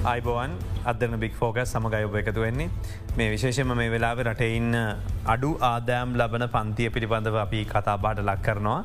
අයිබෝවන් අදන බික් ෆෝක සමගයඔබ එකතු වෙන්නේ මේ විශේෂම මේ වෙලාව රටඉන්න අඩු ආදෑම් ලබන පන්තිය පිළිබඳව අපි කතා බාට ලක් කරනවා.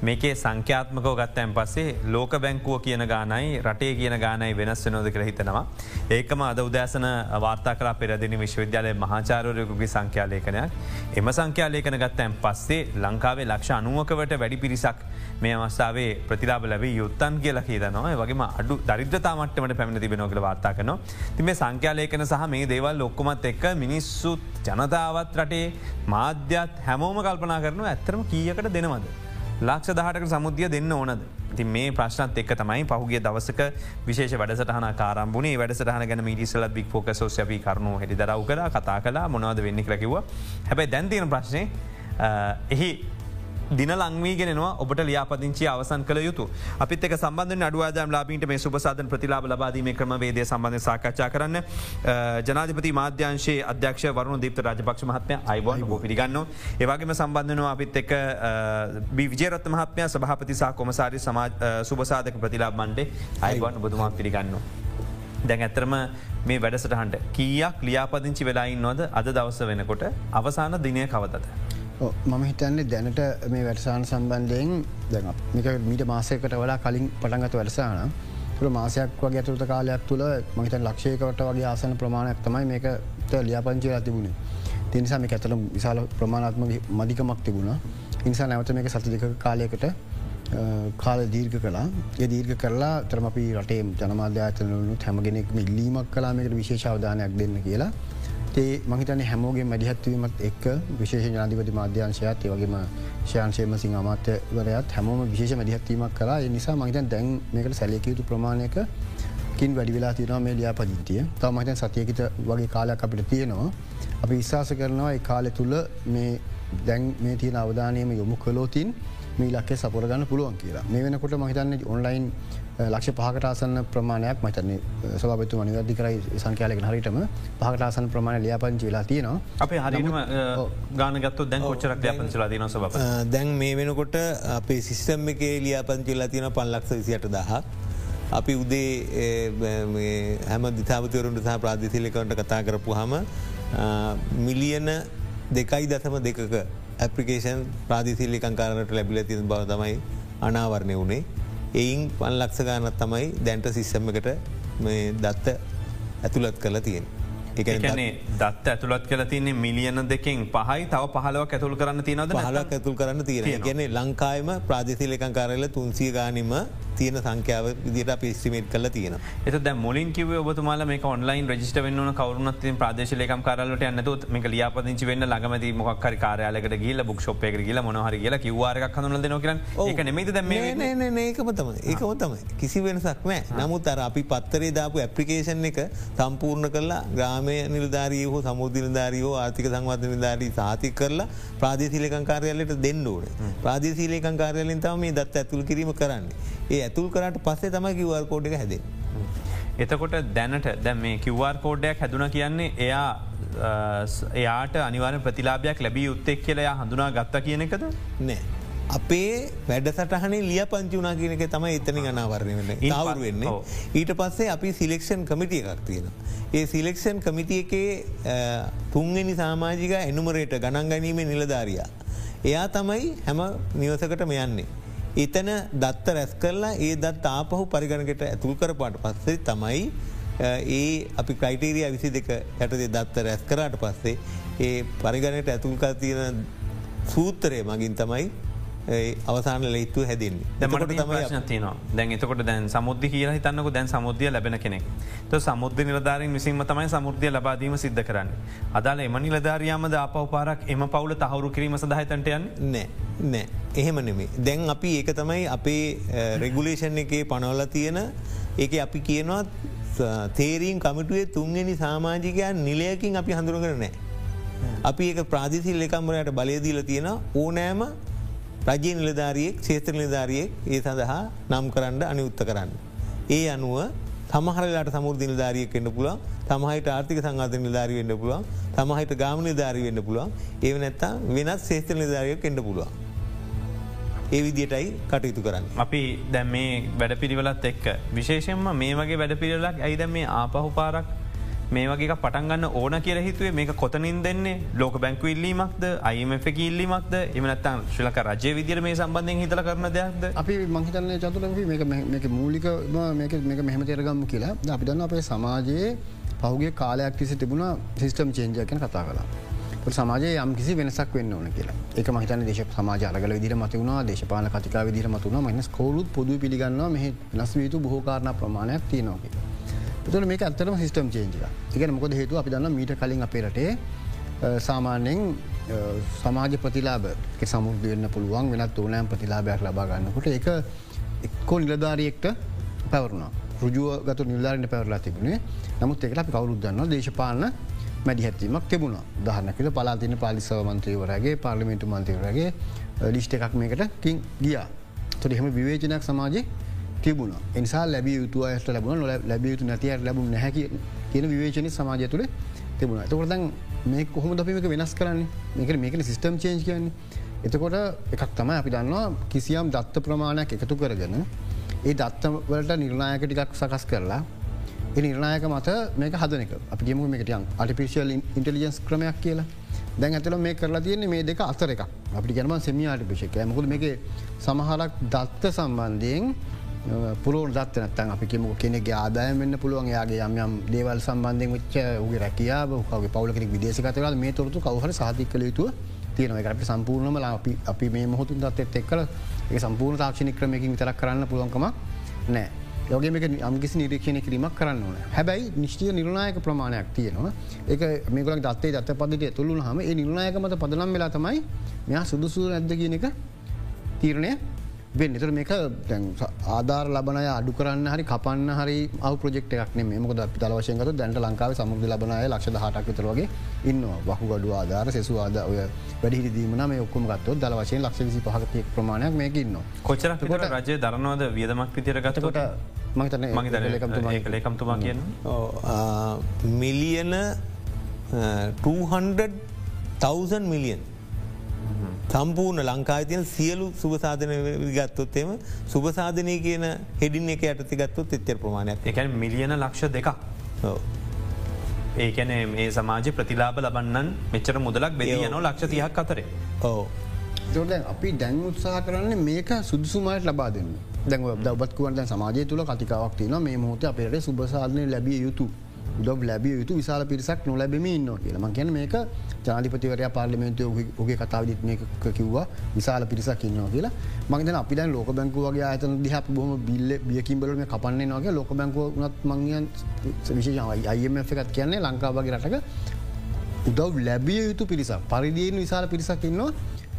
මේකේ සංඛ්‍යාත්මකෝ ගත්තයන් පස්සේ ලෝක බැංකුව කියන ගානයි රටේ කියන ගානයි වෙනස් නොද කළ හිතනවා. ඒකම අද උදෑසන වාර්තා කර පෙරදින විශ්වවිද්‍යාලය මහාචාරයකුගේ සංඛ්‍යාලේකනයක්. එම සංඛ්‍යාලේකන ගත්තයන් පස්සේ ලංකාවේ ලක්ෂ අනුවකවට වැඩි පිරිසක් මේ අවස්ථාවේ ප්‍රතිලාබ ලැබේ යුත්තන් කියලා කියදනවා වගේම අඩු දරිද්‍රතාමට්ටමට පැමිණ තිබෙනෝකල වාර්තා කන තිම සංඛ්‍යාලේකන සහ මේ දේවල් ලොක්කොමත් එක්ක මිනිස්සුත් ජනතාවත් රටේ මාධ්‍යත් හැමෝම කල්පනා කරනු ඇත්තරම කීයකට දෙනවද. ලක්ෂ දහටක සමුද්‍යිය දෙන්න ඕනද. ති මේ ප්‍රශ්නත් එක් තමයි පහුගේ දවසක විශේෂ වැඩසටහන කාරම්බුණේ වැඩසටහන ගැන මිටිසල බික් ෆෝක සෝසැපි කරුණු හෙඩි දරව කර කතා කලා මොනවද වෙන්න කරකිව හැබැයි දැන්තියන ප්‍රශ්නය එහි දින ලංවීගෙනවා ඔබට ලියාපදිංචි අවසන් කළ යුතු. අපිත් එක සබඳ අඩුවාදම් ලාබීට මේ සුපසාධන ප්‍රතිලාබ ලබාදීම ක්‍රම වේදය සබඳධ සාකච්ඡා කරන්න. ජනාධපති මාධ්‍යංශයේ අධ්‍යක්ෂ වරුණු දීප්ත රජපක්ෂ මහත්මය අයිබෝන් බෝ පිගන්න ඒවාගේම සම්බන්ධනවා අපිත් එක විජරත් මහත්මය සභහපති සහ කොමසාරි සුපසාධක ප්‍රතිලාබ මණ්ඩේ. අයිබන් බතුමා පිළිගන්න. දැන් ඇතරම මේ වැඩසටහන්ට කීයක් ලියාපදිංචි වෙලායින් නොද අද දවස වෙනකොට අවසාන දිනය කවතද. මම හිතන්නේ දැනට මේ වැඩසාන සම්බන්ධයෙන් දැන් මික මීට මාසයකට වලා කලින් පටන්ගත වැඩසාන තුළ මාසයක් වගේ ඇතුළත කාලයක් තුළ මහිතන් ලක්ෂයකට වගේ ආසන ප්‍රමාණයක් තමයි මේකට ලියාපංචි තිබුණේ. තිනිසා මේ ඇතල විශාල ප්‍රමාණත්ම මධිකමක් තිබුණ. ඉනිසා නැවත මේක සති දෙක කාලයකට කාල දීර්ග කලා ඒ දීර්ග කරලා තරම අපි රටේ ජනමාධ්‍යාතනලු හැමගෙනෙක් ඉල්ලීමක් කලාමකට විශේෂාවධානයක් දෙන්න කියලා. ඒ මහිතන හැමෝගේ මැදිහත්වීමත් එක් විශේෂ ජනාධිපති මාධ්‍යංශයත් ඒවගේම ශයන්ශයම සිං අමාත්‍යවරයත් හැමෝම විශේෂ මැදිහත්වීමක් කලා නිසා මහිතන් දැන් මේකට සැලකයුතු ප්‍රමාණයක කින් වැඩි වෙලා තියෙනවා මේ ලියා පදිින්තිය තව මහිතන් සතියකිත වගේ කාලයක් අපිට තියෙනවා. අපි විශ්වාස කරනවා ඒ කාලෙ තුළ මේ දැන් මේ තියෙන අවධානයම යොමු කලෝතින් මේ ලක්කේ සපුරගන්න පුළුවන් කියලා. මේ වෙනකොට මහිතන්න ඔන්ලයින් ලක්ෂ පහකටාසන්න ප්‍රමාණයක් මතන සභපතු මනිවදදි කරයි සංකයාලක හරිටම පහකටාසන ප්‍රමාණ ලියාපංචි වෙලා තියෙනවා. අපේ හරිම ගානගත්තු දැන් කොච්චරක් ්‍යාපංචලා තින සබ දැන් මේ වෙනකොට අපේ සිිස්ටම් එක ලියාපංචිලා තියෙන පල්ලක්ෂ විසියට දහ අපි උදේ හැම දිතාපතිවරුන්ට සහ ප්‍රාධිතිලිකවට කතා කරපු හම මිලියන දෙකයි දසම දෙකක ඇපිකේෂන් ප්‍රාධිසිල්ලිකංකාරට ලැබිල තින බව තමයි අනාවරණය වුණේ එයින් පන් ලක්ෂ ගානත් තමයි දැන්ට සිස්සම එකට දත්ත ඇතුළත් කළ තියෙන්. එකනේ දත් ඇතුළත් කල තින්නේ මිලියන දෙකින් පහයි තව පහලවක් ඇතුළ කරන්න තියනද හලක් ඇතුල් කරන්න තියෙන ගැන ලංකායිම ප්‍රාධිසිලිකං කාරල තුන්සිය ගානීම තියෙන සංඛ්‍යාව විදිට පිස්ටිමේට් කල තියෙන එත ද මුලින් කිව ඔබතුමාල මේ ඔන්ලයින් රජිට වන්න කවරුනත් ප්‍රදේශලකම් කාරලට ඇන්නතු මේක ලියාපදිංචි වෙන්න ළඟමති මොක්කර කාරයාලකට ගිල බුක් ෂප් එක කියල මොහර කියලා. කිවවාරක් හඳුල දෙනකර ඒක නෙමේද දැම ඒකම තම ඒකම තමයි. කිසි වෙනසක් නෑ. නමුත් අර අපි පත්තරේ දාපු ඇප්ලිකේෂන් එක සම්පූර්ණ කරලා ග්‍රාමය නිලධාරී හෝ සමුද්‍ය නිධාරයෝ ආර්ථික සංවධ නිධාරී සාති කරලා ප්‍රාදේශීලකං කාරයාලට දෙන්න ඕන. ප්‍රාදේශීලකං කාරයාලින් තම මේ දත් ඇතුළ කිරීම කරන්නේ ඒ ඇතුල් කරට පස්සේ තම කිවර් කෝඩ් එක හැදේ. එතකොට දැනට දැම් මේ කිව්වාර් කෝඩ්ඩයක් හැදුන කියන්නේ එයා එයාට අනිවාර ප්‍රතිලාභයක් ලැබී උත්තෙක් කියලයා හඳුනා ගත්ත කියන එකද නෑ. අපේ වැඩ සටහනේ ලිය පංචුනා කියනක තම එතනි ගනාවරණය වන්න අවරු වෙන්නේ ඊට පස්සේ අපි සිලෙක්ෂන් කමිටිය එකක් තියෙන. ඒ සිලෙක්ෂන් කමිටිය එකේ තුන්ගනි සාමාජික එනුමරේට ගණන් ගැනීමේ නිලධාරයා. එයා තමයි හැම නිවසකට මෙයන්නේ. එතන දත්ත රැස් කරලා ඒ දත් ආපහු පරිගණකට ඇතුල් කරපාට පස්සේ තමයි ඒ අපි ක්‍රයිටීරිය විසි දෙක යටදේ දත්ත රැස් කරාට පස්සේ ඒ පරිගණයට ඇතුල්කා තියෙන සූත්තරය මගින් තමයි අවසාන ලෙත්තු හැදන්නේ. දැමට තියනවා. දැන් එතකොට දැන් සමුද්ධ කියල හිතන්නක දැන් සමුද්ධිය ලැබෙන කෙනෙක්. ත සමුද්ධ නිලධාරින් විසින්ම තමයි සමුෘද්ධිය ලබාදීම සිද්ධ කරන්න. අදාල එම නිලධාරයාමද අපව පාරක් එම පවුල තහවරු කිරීම සඳහතන්ටයන් නෑ නෑ. එහෙම නෙමේ දැන් අපි ඒක තමයි අපේ රෙගුලේෂන් එකේ පනවල තියෙන ඒක අපි කියනවා තේරීම් කමිටුවේ තුන්ගනි සාමාජිකයන් නිලයකින් අපි හඳුරගර නෑ. අපි ඒක ප්‍රාදිසිල් එකම්බරයට බලයදීල තියෙන ඕනෑම රජය නිලධාරියෙක් ශේත්‍ර නිලධාරියෙක් ඒ සඳහා නම් කරන්න අනිඋත්ත කරන්න. ඒ අනුව තමහරලාට සමුෘදි නිධාරියක් එන්න පුළුවන් තමහිට ආර්ථික සංගත නිධාරී වෙන්න පුළුවන් තමහිට ගාම නිධාරී වෙන්න පුළුවන් ඒ නැත්තා වෙනත් ශේත්‍ර නිධාරයක් එන්න පුළුවන්. ඒ විදිටයි කටයුතු කරන්න. අපි දැම් මේ වැඩ පිළිවෙලත් එක්ක විශේෂෙන්ම මේ වගේ වැඩ පිළිලක් ඇයිද මේ ආපහු පාරක් මේ වගේ පටන්ගන්න ඕන කියර හිතුවේ. මේක කොතනින් දෙන්නේ? ලෝක බැංකු ඉල්ලීමක්ද? අයිමක ඉල්ලීමක්ද? එමනත්තන් ශ්‍රලක රජය විදිර මේ සම්බන්ධයෙන් හිතල කරන දෙයක්ද? අපි මහිතන්න චතුර මේක මූලික මේක මෙහම තේරගම්ම කියලා. අපි දන්න අපේ සමාජයේ පහුගේ කාලයක් තිසි තිබුණ සිිස්ටම් චේන්ජයකන කතා කලා. සමාජය යම් කිසි වෙනසක් වෙන්න ඕන කියලා. එක මහිතන දේශ සමාජ අරගල විදිර මතිවුණා දේශපාන කතිකා විදිර මතුුණ මනස් කවරුත් පොදු පිළිගන්න මෙහ නස් වීතු බොහෝකාරණ ප්‍රමාණයක් තියනෝක. තුළ මේ අත්තරම සිිටම් චේන්ජ එක මොකද හේතු අපි දන්න මීට කලින් අපේරටේ සාමාන්‍යෙන් සමාජ ප්‍රතිලාබ සමුදවෙන්න පුළුවන් වෙනත් ඕනෑම් ප්‍රතිලාබයක් ලබාගන්නකොට එක එක්කෝ නිලධාරියෙක්ට පැවරුණා. රුජුව ගතු නිල්ධාරට පැවරලා තිබුණේ. නමුත් එකට අපි කවරුද්දන්න දේශපාලන මැඩිහැත්වීමක් තිබුණ. දහනකට පලාතින පාලිසව මන්ත්‍රීවරගේ පාර්ලිමින්තු මන්තීවරගේ ලිෂ්ට එකක් මේකට කින් ගියා. තොට එහෙම විවේචනයක් සමාජය තිබුණ. එනිසා ලැබිය යුතු අයට ලැබුණ. ලැබිය යුතු නැතිය ලැබුණ නැහැක කියන විවේචන සමාජය තුළ තිබුණ. එතකොටදන් මේ කොහොම දපිමක වෙනස් කරන්න? මේක මේකන සිිස්ටම් චේන්ජ් කියන්නේ. එතකොට එකක් තමයි අපි දන්නවා කිසියම් දත්ත ප්‍රමාණයක් එකතු කරගෙන ඒ දත්තවලට නිර්ණයක ටිකක් සකස් කරලා නිර්ණයක මත මේක හදනක අපි ගේමු මේකටයන් අටිපිසිල් ඉන්ටලිජන්ස් ක්‍රමයක් කියලා. දැන් ඇතල මේ කරලා තියන්නේ මේ දෙක අතර එක අපි ගැනම සෙමිය ආටිපිෂක මුකද මේක සමහරක් දත්ත සම්බන්ධයෙන් පුරුවන් දත් නත්තන් අපි කිමු කෙනෙගේ ආදායම වෙන්න පුළුවන් යාගේ යම් යම් දේවල් සම්බන්ධයෙන් වෙච්ච උගේ රැකියාව හගේ පවලකෙනෙක් විදේශකතවල මේ තොරතු කවහර සාධික කළ යුතුව තියෙනව. එකට සම්පූර්ණම අපි අපි මේ මොහොතුන් දත් එක්කල ඒ සම්පූර්ණ තාක්ෂණ ක්‍රමයකින් විතරක් කරන්න පුළුවන්කම නෑ යෝගේ මේක අම්ගිසි නිරීක්ෂණය කිරීමක් කරන්න ඕන. හැබැයි නිශ්ටිය නිර්ණයක ප්‍රමාණයක් තියෙනවා. ඒක මේකල දත්තේ දත්ත පදිට තුළු හම ඒ නිර්ණයක මත පදනම් වෙලා තමයි මෙයා සුදුසු නැද්ද කියන එක තීරණය වෙන් එතර මේක ආධාර ලබනය අඩු කරන්න හරි කපන්න හරි අව ප්‍රෙක්් එකක් මේමක අපි දලවශයකත දැන්ට ලංකාව සමුද ලබනය ලක්ෂ හටක් විතරගේ ඉන්න වහු ගඩු ආධාර සෙසු ආද ඔය වැඩි දීමන මේ ඔක්කොම ගත්ත දල වශයෙන් ලක්ෂසි පහක ප්‍රමාණයක් මේක ඉන්න කොචරකොට රජය දරනවද වියදමක් විතර ගතකොට මහිතන මගේ ලේකම්තුමා කියන්න. මිලියන 200,000 මිලියන් සම්පූර්ණ ලංකාතියන් සියලු සුභසාධන ගත්තොත්තේම සුභසාධනය කියන හෙඩින් එක යටති ගත්තොත් එච්චර ප්‍රමාණයක්. එක මිලියන ලක්ෂ දෙක ඒකැන මේ සමාජ ප්‍රතිලාබ ලබන්නන් මෙච්චර මුදලක් බෙදී යනෝ ලක්ෂ තියක් අතරේ. ඕ දොඩ අපි දැන් උත්සාහ කරන්න මේක සුදුසුමයට ලබා දෙන්න. දැන් දබත්කුවන්ට සමාජය තුළ කතිකාවක් තින මේ මොහොත අපේට සුභසාධනය ලැබිය යුතු උදව ලැබිය යුතු විශාල පිරිසක් නොලැබෙම ඉන්න කියලම ගැන මේක ජාධිපතිවරය පාර්ලිමේන්තය ඔගේ කතාවිදිත් මේක කිව්වා. විශාල පිරිසක් ඉන්නවා කියලා. මගේද අපි දැන් ලෝක බැංකුවගේ අතන දිහ බොහම බිල්ල බියකින්බලම කපන්නේ නගේ ලෝක බැංකුව නත් මංගයන් විශේෂයි අයම එකත් කියන්නේ ලංකාවගේ රටක උදව් ලැබිය යුතු පිරිස පරිදියෙන් විශාල පිරිසක් ඉන්නවා.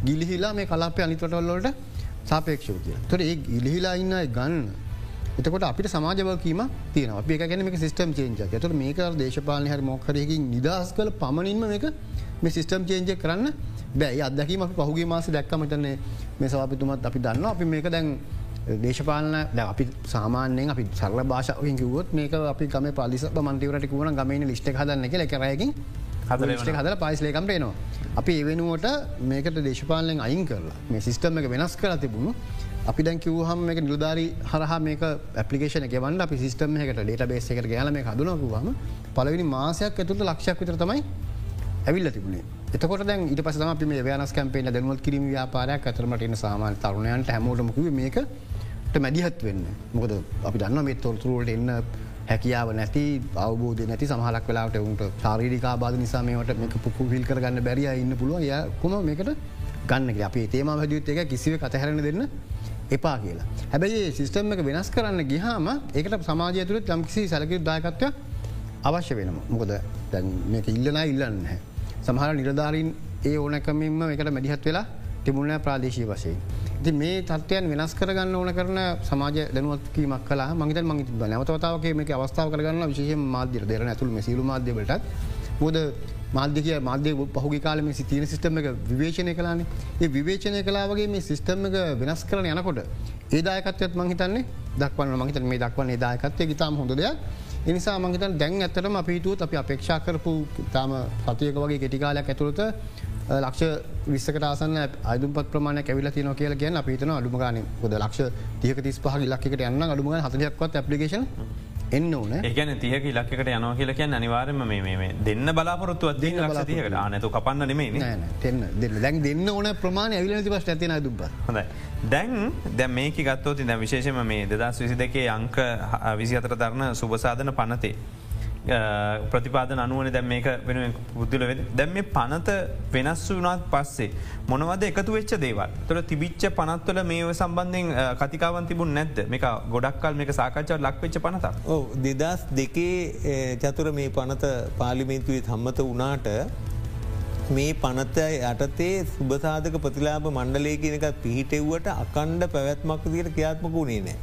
ගිලිහිලා මේ කලාපය අනිතවටවල්ලොට සාපේක්ෂව කිය තොර ඒ ඉලිහිලා ඉන්න ගන්න එතකොට අපිට සමාජවකීම තියන අප ගැන මේ සිස්ටම් චේන්ජ ඇතුර මේක දේශපාලන හරි මොක්කරයකින් නිදහස් කළ පමණින්ම මේක මේ සිස්ටම් චේන්ජ කරන්න බැයි අදකීම පහුගේ මාස දැක්කමටන්නේ මේ සවාපිතුමත් අපි දන්න අපි මේක දැන් දේශපාලන අපි සාමානයෙන් අපි සරල භාෂාවෙන් කිවොත් මේක අපි කම පලිස මන්තිවරට වුණ ගමන ලිස්ට හදන්න එක එකරයකින් හදලට හදල පයිස්ලේකම්ට එනවා. අපි එවෙනුවට මේකට දේශපාලෙන් අයින් කරලා මේ සිස්ටම් එක වෙනස් කර තිබුණු අපි දැන් කිවහම එක නිලධාරි හරහ මේක පපිේෂන ගවන්න අපි සිස්ටම එකට ඩේට බේස එකට ගයාල මේ හදුනකුවම පලවිනි මාසයක් ඇතුට ලක්ෂයක් විතර තමයි ඇවිල්ල තිබුණේ. එතකොට දැන් ඉට පස අපි මේ ව්‍යනස් කැම්පේන දැනුවත් කිරීම ව්‍යාපාරයක් අතරමට ඉන්න සාමාන තරුණයන්ට හැමෝටමකිව මේකට මැදිහත් වෙන්න. මොකද අපි දන්න මේ තොරතුරුවට එන්න හැකියාව නැති අවබෝධ නැති සහලක් වෙලාට උන්ට ශාරීරිකා බාධ නිසා මේට මේක පුපු හිල් කරගන්න බැරිය ඉන්න පුළුව ය කුම මේකට ගන්න අපේ තේම හැදියුත් එක කිසිව කතහැරන දෙන්න එපා කියලා. හැබැයි සිස්ටම් එක වෙනස් කරන්න ගිහාම ඒකට සමාජය තුළ යම්කිසි සැලකි දායකත්වය අවශ්‍ය වෙනම මොකද දැන් මේක ඉල්ලන ඉල්ලන්න හැ. සමහර නිරධාරීන් ඒ ඕනකමින්ම එකට මැදිහත් වෙලා තිබුණ ප්‍රාදේශී වශයෙන්. ති මේ තත්වයන් වෙනස් කරගන්න ඕන කරන සමාජ දැනුවත්කීමක් කලා මගත මග නැවතවතාවක මේ අවස්ථාව කරගන්න විශෂය මාධ්‍ය දෙරන ඇතුළ සිලු මාධ්‍යවලට බෝද මාධ්‍යකය මාධ්‍ය පහුගි කාලම තින සිස්ටම එක විවේචනය කලානේ ඒ විවේචනය කලාවගේ මේ සිස්ටම් එක වෙනස් කරන යනකොට ඒදායකත්වත් මහිතන්නේ දක්වන්න මහිත මේ දක්වන්න ඒදායකත්වය ගතාම හොඳ දෙයක්. එනිසා මහිතන් දැන් ඇතරම අපිතුත් අපි අපේක්ෂා කරපු තාම සතියක වගේ කෙටිකාලයක් ඇතුළත ලක්ෂ විස්සකට ආසන්න අදුපත් ප්‍රමාණ ඇවිල තින කියල කිය අපිතන අඩුමගන ොද ලක්ෂ තියක තිස් පහ ලක්කට යන්න අඩුම හතයක්වත් ඇපලිකේෂන් එන්න ඕන. ඒකන තියක ලක්කට යන කියල කිය අනිවාරම මේ දෙන්න බලාපොරත්තු. අද ලක්තියකට ආනතු කපන්න නෙමේ දැන් දෙන්න ඕන ප්‍රමාණ ඇවිල ති පස් ඇතින දුබ හොඳයි. දැන් දැ මේක ගත්තෝති දැ විශේෂම මේ දෙදස් විසි දෙකේ අංක විසි අතර දරන සුභසාධන පනතේ ප්‍රතිපාද අනුවන දැම් මේක වෙන පුද්දුල වෙද දැම් මේ පනත වෙනස් වුනාත් පස්සේ මොනවද එකතු වෙච්ච දේවල්? තොර තිබිච්ච පනත්වල මේ සම්බන්ධෙන් කතිකාවන් තිබුණ නැද්ද? මේක ගොඩක්කල් මේක සාකච්චාව ලක්වෙච්ච පනත ඕ දෙදස් දෙකේ චතුර මේ පනත පාලිමේන්තුවේ සම්මත වනාට මේ පනත යටතේ සුභසාධක ප්‍රතිලාබ මණ්ඩලය කියනක පිහිටෙව්වට අකණ්ඩ පැවැත්මක් දිට ක්‍රියාත්මක වුණේ නෑ.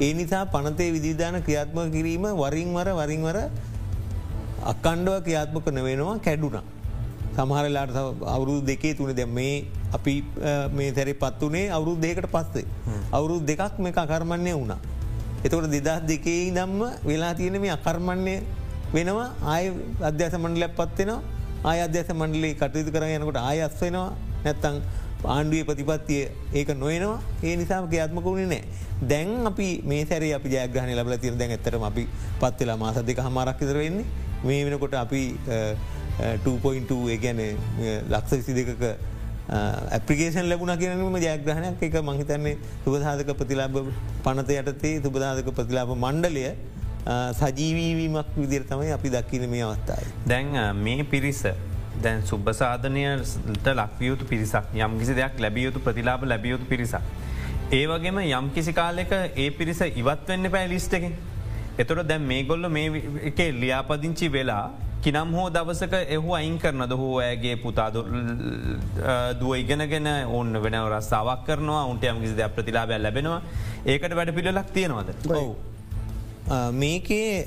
ඒ නිසා පනතේ විදිධාන ක්‍රියාත්ම කිරීම වරින්වර වරින්වර අක්කණ්ඩව ක්‍රියාත්මක නවෙනවා කැඩුනා. සමහරලාට අවුරුදු දෙකේ තුන දැ මේ අපි මේ තැරි පත් වනේ අවුරුදු දෙකට පස්සේ. අවුරුදු දෙකක් මේ අකර්මණය වුණා. එතකට දෙදස් දෙකේ දම්ම වෙලා තියෙන මේ අකර්මණ්‍ය වෙනවා ආය අධ්‍යාස මණ්ඩලයක් පත්වෙනවා ආය අධ්‍යාස මණ්ඩලේ කටයුතු කර යනකොට ආය අස්වෙනවා නැත්තං ආණ්ඩුවේ ප්‍රතිපත්තිය ඒක නොයනවා. ඒ නිසාම ක්‍රියාත්මක වුණේ නෑ. දැන් අපි මේ සැර අපි ජයග්‍රහණ ලබල තිර දැන් ඇතරම අපි පත්වෙලා මාස දෙක හමරක් ඉතර වෙන්නේ. මේ වෙනකොට අපි 2.2 ඒගැන ලක්ෂ විසි දෙකක ඇපිකේෂන් ලැබුණ කියනම ජයග්‍රහණයක්. එක මහිතන්නේ සුබධාධක ප්‍රතිලාබ පනත යටතේ සුබධාධක ප්‍රතිලාබ මණ්ඩලය සජීවීවීමක් විදිර තමයි අපි දක්කින මේ අවස්ථායි. දැන් මේ පිරිස දැන් සුබ්බසාධනයට ලක්වියයුතු පිරිසක් යම් කිසි දෙයක් ලැබියයුතු ප්‍රතිලාබ ලැබියයුතු පිරිසක්. ඒ වගේම යම් කිසි කාලෙක ඒ පිරිස ඉවත්වෙන්න පෑ ලිස්ට එක. එතොට දැම් මේ ගොල්ල මේ එක ලියාපදිංචි වෙලා කිනම් හෝ දවසක එහු අයින් කරනද හෝ ඇගේ පුතා දුව ඉගෙනගෙන ඔන්න වෙන රස්සාාවක් කරනවා උන්ට යම් කිසි දෙයක් ප්‍රතිලාබැ ලැබෙනවා ඒකට වැඩ පිළිලක් තියෙනවද. ඔවු. මේකේ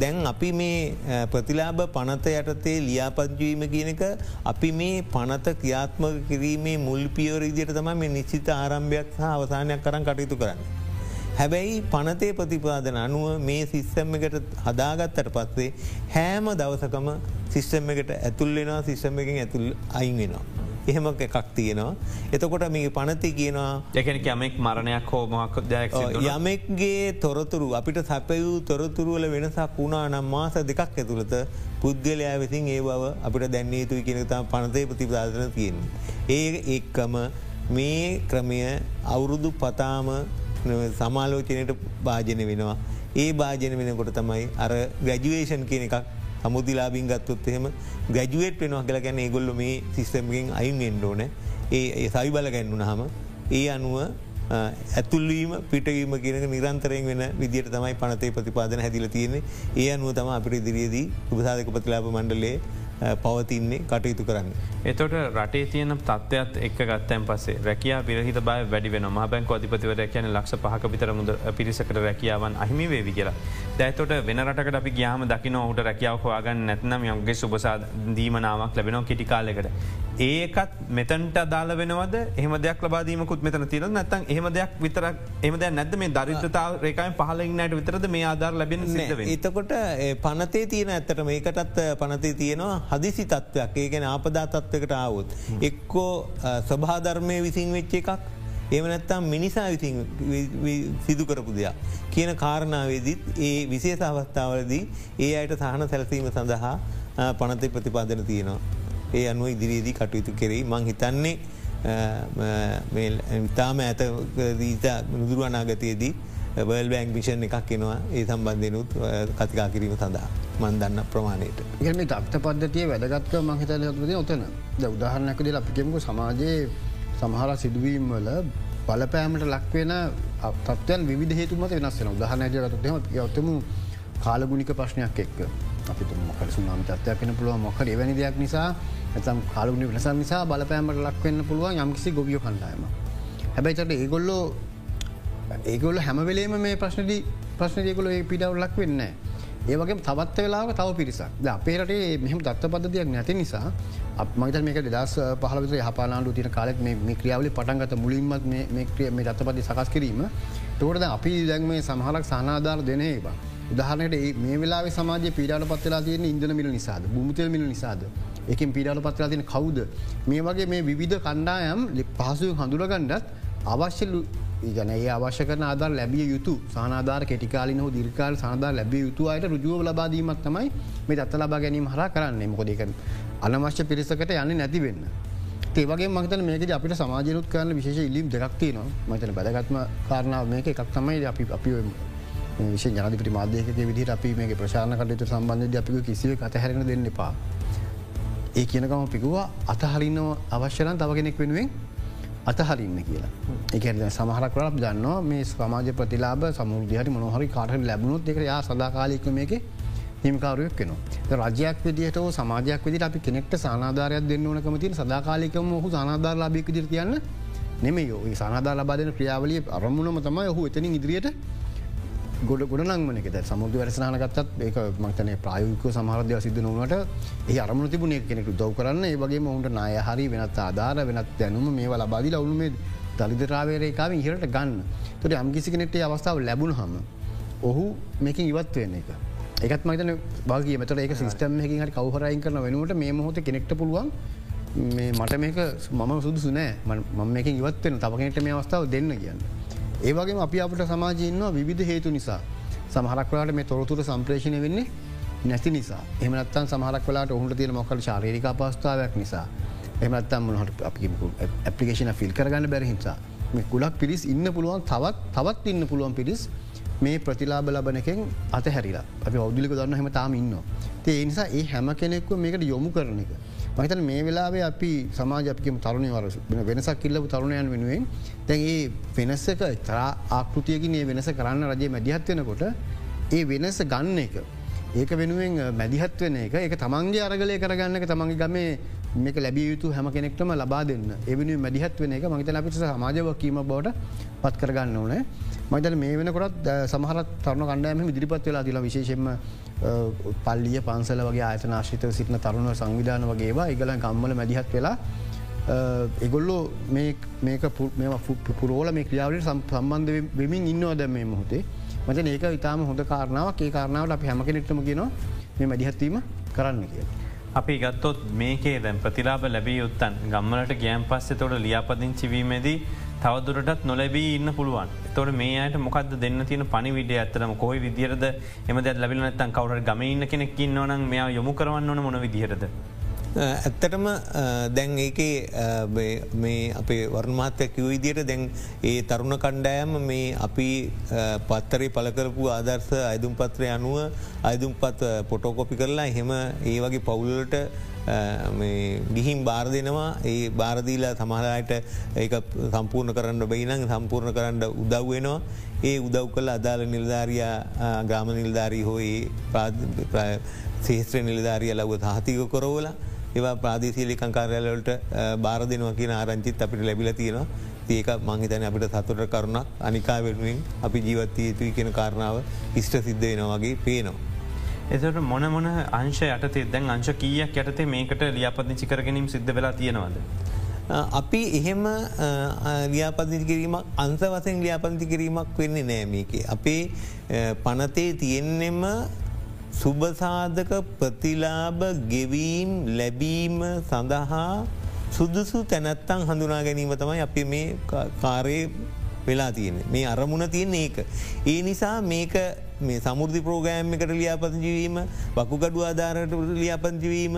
දැන් අපි මේ ප්‍රතිලාබ පනත යටතේ ලියාපංජවීම කියනක අපි මේ පනත ක්‍රියාත්ම කිරීමේ මුල් පියවරදියට තම මේ නිශ්චිත ආරම්භයක් සහ අවසානයක් කරන්න කටයුතු කරන්න. හැබැයි පනතේ ප්‍රතිපාදන අනුව මේ සිස්සම් එකට හදාගත්තට පස්සේ හෑම දවසකම සිිස්ටම් එකට ඇතුල්ලෙනවා සිිස්ටම් එකින් ඇතුල් අයින් වෙනවා. එහෙම එකක් තියෙනවා. එතකොට මේ පනති කියනවා එකන යමෙක් මරණයක් හෝමක් යමෙක්ගේ තොරතුරු අපිට සැපයූ තොරතුරුවල වෙනසක් වුණා නම් මාස දෙකක් ඇතුළත පුද්ගලයා විසින් ඒ බව අපිට දැන්නේ යුතුයි කියනතා පනතය ප්‍රතිපාදන තියෙන්නේ. ඒ එක්කම මේ ක්‍රමය අවුරුදු පතාම සමාලෝචනයට භාජන වෙනවා. ඒ භාජන වෙනකොට තමයි අර ග්‍රජුවේෂන් කියන එකක් සමුදිලාබින් ගත්තොත් එහෙම ග්‍රජුවේට් වෙනවා කියලා ගැන ඒගොල්ල මේ සිිස්ටම්ගෙන් අයින් එන්ඩෝන ඒ සවි බල ගැන්නුන හම ඒ අනුව ඇතුල්ලීම පිටවීම කියනක නිරන්තරයෙන් වෙන විදිට තමයි පනතේ ප්‍රතිපාදන හැදිල තියෙන්නේ. ඒ අනුව තම අපිට දිරියදී උපසාධක ප්‍රතිලාප මණ්ඩලේ පවතින්නේ කටයුතු කරන්න. එතොට රටේ තියන තත්වයක් එක් ගත්තයන් පසේ රැකයා පිරහිත බය වැඩි වෙන මහබැංක අධිපතිවර කියන ලක්ෂ පහක විතර මුද පිරිසකට රැකියාවන් අහිමි වේවි කියලා. දැතොට වෙන රටකට අපි ගයාම දකින ඔහුට රැකියාව හවාගන්න නැත්නම් යොගේ සුබසා දීමනාවක් ලැබෙනවා කිටිකාලෙකට. ඒකත් මෙතන්ට අදාල වෙනවද එහම දෙයක් ලබාදීමකුත් මෙතන තිර නැත්තන් එහම දෙයක් විතර එමද නැද මේ දරිත්‍රතාව රේකයින් පහලඉන්නට විතරද මේ ආධර් ලැබෙන එතකොට පනතේ තියෙන ඇත්තට මේකටත් පනතේ තියෙනවා හදිසි තත්ත්වයක් ඒ ගැන ආපදා තත්වකට ආවුත්. එක්කෝ ස්වභාධර්මය විසින් වෙච්ච එකක් එමනැත්තම් මිනිසා විසින් සිදු කරපු දෙයක්. කියන කාරණාවේදීත් ඒ විශේෂ අවස්ථාවලදී ඒ අයට සහන සැලසීම සඳහා පනතය ප්‍රතිපාදන තියෙනවා. ඒ අනුව ඉදිරියේදී කටයුතු කෙරෙයි මං හිතන්නේ ඉතාම ඇත දීත නුදුරුවනාගතයේදී වල් බෑංක් විෂන් එකක් කෙනවා ඒ සම්බන්ධයනුත් කතිකා කිරීම සඳහා. මන්දන්න ප්‍රමාණයට. ඒම දක්ත පද්ධතිය වැදගත්ක මහිතල යතුද ඔතන ද උදාහරණැකද අපිකෙමකු සමාජයේ සමහර සිදුවීම් වල බලපෑමට ලක්වෙන තත්වයන් විධ හේතුමත වෙනස් වෙන උදාහරණයජ ගතුම යවතම කාලගුණික ප්‍රශ්නයක් එක්ක. අපි මොකර සුනාම තත්වයක් වෙන පුළුව මොකර එවැනි දෙයක් නිසා ඇතම් කාලුගනි වෙනස නිසා බලපෑමට ලක්වෙන්න පුළුවන් යම්කිසි ගොවිය කණ්ඩායම හැබැයිතට ඒගොල්ලෝ ඒගොල හැමවෙලේම මේ ප්‍රශ්නදී ප්‍රශ්නයකොල ඒ පිඩව් ලක් වෙන්න. ඒවගේ තවත් වෙලාව තව පිරිසක්. අපේරට මෙහම දත්ත පද්ධතියක් නැති නිසා මත මේක දෙදස් පහලවිත හපානාඩු තින කාලෙත් මේ ක්‍රියාවලි පටන්ගත මුලින්මත් මේ ක්‍රිය මේ දත්තපති සකස් කිරීම. තෝටද අපි දැන් මේ සමහලක් සහනාධාර දෙන ඒවා. උදාහරනයට මේ වෙලා සමාජ පිඩාට පත්වෙලා තියෙන ඉන්දන මිල නිසාද? මුතල් මිල නිසාද? එකින් පිඩාල පත්‍රලා තින කවුද? මේ වගේ මේ විවිධ කණ්ඩායම් පහසු හඳුරගණ්ඩත් අවශ්‍යලු ගැන ඒ අවශ්‍ය කරන ආධර ලැබිය යුතු සානාධාර කෙටිකාලින හෝ දිර්කාල් සාධා ලැබිය යුතු අයට රුජුව ලබාදීමත් තමයි මේ දත්ත ලබා ගැනීම හර කරන්නේ මොකොදක අනවශ්‍ය පිරිසකට යන්න නැතිවෙන්න. ඒවගේ මතන මේක අපිට සමාජයනුත් කරන විශේෂ ඉල්ලීම් දෙක්තිය නවා මතන බැදගත්ම කාරණාව මේක එකක් තමයි අපි අපි විශ ජනපිට මාධ්‍යක විදි අපි මේ ප්‍රශාන කටයුතු සම්බන්ධ අපික කිසිව අතහැරෙන දෙන්න එපා. ඒ කියනකම පිකුවා අතහරින්නව අවශ්‍යරන් තව කෙනෙක් වෙනුවෙන් අතහරින්න කියලා. එක සමහරක් කරක් දන්නවා මේ සමාජ ප්‍රතිලාබ සමුෘධහරි මොනහරි කාට ලැබුණුත් එක යා සදාකාලයක මේක හිමිකාරුවක් වෙනවා රජයක් විදිහට සමාජයක් විදිට අපි කෙනෙක්ට සානාධාරයක් දෙන්න ඕනකම තින සදාකාලිකම හු සනාධාර ලාබික දිර තියන්න නෙමේ යෝ සනාධාර ලබාදන ක්‍රියාවලිය අරමුණම තමයි ඔහු එතනින් ඉදිරියට ගොඩ ගොඩ නංමනක සමුද වැරසනානගත්තත් ඒක මතන ප්‍රයුක සමහරදය සිද්ධ නොවට ඒ අරමුණ තිබුණ කෙනෙකු දව් කරන්න. ඒ වගේ ඔවුන්ට නාය හරි වෙනත් ආධාර වෙනත් දැනුම මේ ලබාදි ලවුම දලිදරාවේරේකාව ඉහරට ගන්න තොට අම්කිසි කෙනෙක්ට අවස්ථාව ලැබුණ හම ඔහු මේකින් ඉවත් වෙන්න එක. එකත් මතන බාගේ මතර ඒක සිස්ටම් හකින් හරි කවහරයින් කරන වෙනුවට මේ මොහොත කෙනෙක්ට පුළුවන් මේ මට මේක මම සුදුසු නෑ. මම මේක ඉවත්වෙන තවකෙනට මේ අවස්ථාව දෙන්න කියන්න. ඒවගේ අපි අපට සමාජයන්නවා විධ හේතු නිසා. සමහරක්වලාට මේ තොරතුර සම්ප්‍රේෂණය වෙන්නේ නැති නිසා. එමනත්තන් සමහරක් වලාට ඔහුට තියෙන මොකල් ශාරීරික පස්ථාවක් නිසා. එමනත්තම් මොහට ඇපලිකේෂන ෆිල් කරගන්න බැරහිසා මේ කුලක් පිරිස් ඉන්න පුළුවන් තවත් තවත් ඉන්න පුළුවන් පිරිස් මේ ප්‍රතිලාබ ලබනකෙන් අතහැරිලා. අපි ඔෞද්ලික දන්න හම තාම ඉන්න. ඒ නිසා ඒ හැම කෙනෙක්ව මේකට යොමු කරන එක. මහිතන මේ වෙලාවේ අපි සමාජ අපිකම තරුණය වරස වෙනසක් කිල්ලපු තරුණයන් වෙනුවෙන් දැන් ඒ වෙනස්සක තරා ආකෘතියකින් ඒ වෙනස කරන්න රජය මැදිහත් වෙනකොට ඒ වෙනස ගන්න එක. ඒක වෙනුවෙන් මැදිහත් වෙන එක. එක තමන්ගේ අරගලය කරගන්නක තමන්ගේ ගමේ මේක ලැබිය යුතු හැම කෙනෙක්ටම ලබා දෙන්න. එවනි මැදිහත් වෙන එක මහිතන අපිට සමාජවකීම බවට පත් කරගන්න ඕනෑ. මයිතන මේ වෙනකොත් සමහරත් තරුණ කණ්ඩෑම ඉදිරිපත් වෙලා තිලා විශේෂෙන්ම පල්ලිය පන්සල වගේ ආයතන ආශිත සිටින තරුණ සංවිධාන වගේවා ඉගල ගම්මල මැදිහත් වෙලා එගොල්ලෝ මේක පුරෝල මේ ක්‍රියාවට සම්බන්ධ වෙමින් ඉන්නවා දැම මේ මොහොතේ මත ඒක ඉතාම හොඳ කාරණාවක් ඒ කාරණාවට අපි හැම කෙනෙක්ටම ගෙන මේ මැදිහත්වීම කරන්න කිය. අපි ගත්තොත් මේකේ දැන් ප්‍රතිලාබ ලැබී යුත්තන් ගම්මලට ගෑම් පස්සෙ තොට ලියාපදිං චිවීමේදී තවදුරටත් නොලැබී ඉන්න පුළුවන්. තොට මේ අයට මොකද දෙන්න තියන පනි විඩිය ඇතරම කොයි විදිරද එම දැ ලැබිල නත්තන් කවර ගමඉන්න කෙනෙක් ඉන්නවන මෙයා යොමු කරවන්න ඕන මොන විදිහරද. ඇත්තටම දැන් ඒකේ මේ අපේ වර්මාත්‍ය කිව විදියට දැන් ඒ තරුණ කණ්ඩෑම මේ අපි පත්තරේ පලකරපු ආදර්ශ අයදුම් පත්‍රය අනුව අයදුම් පත් පොටෝකොපි කරලා එහෙම ඒ වගේ පවුලට ගිහිම් බාර දෙනවා. ඒ බාරදීලා සමහරයට ඒ සම්පූර්ණ කරන්න බයිනං සම්පූර්ණ කරන්න උදව්වෙනවා ඒ උදව් කළ අදාළ නිල්ධාරයා ග්‍රාම නිල්ධාරී හෝයි ශේත්‍ර නිලධාරිය ලව හතික කොරවල ඒවා ප්‍රාදේශීලි කංකාරයාලට බාර දෙනවා කියන ආරංචිත් අපිට ලැබිල තියෙනවා. ඒක මංහිතන අපිට සතුට කරුණක්. අනිකා වෙනුවෙන් අපි ජීවත්තිය යුතුයි කියන කාරණාව ඉෂ්ට සිද්ධ වෙනවාගේ පේනවා. එතට මොන මොන අංශ යටතේ දැන් අංශ කීයක් යටතේ මේකට ලියාපදිචි කරගැනීම සිද්ධ වෙලා තියෙනවද. අපි එහෙම ලියාපදිි කිරීමක් අන්ස වසෙන් ලියාපන්ති කිරීමක් වෙන්නේ නෑමක. අපේ පනතේ තියෙන්නෙම සුභසාධක ප්‍රතිලාබ ගෙවීම් ලැබීම සඳහා සුදුසු තැනැත්තං හඳුනා ගැනීම තමයි අපි මේ කාරය වෙලා තියෙන මේ අරමුණ තියෙන ඒක. ඒ නිසා මේක මේ සමුෘධි ප්‍රෝගෑම් එකට ලියාපතිජීවීම වකුගඩු ආධාරට ලියාපංජිවීම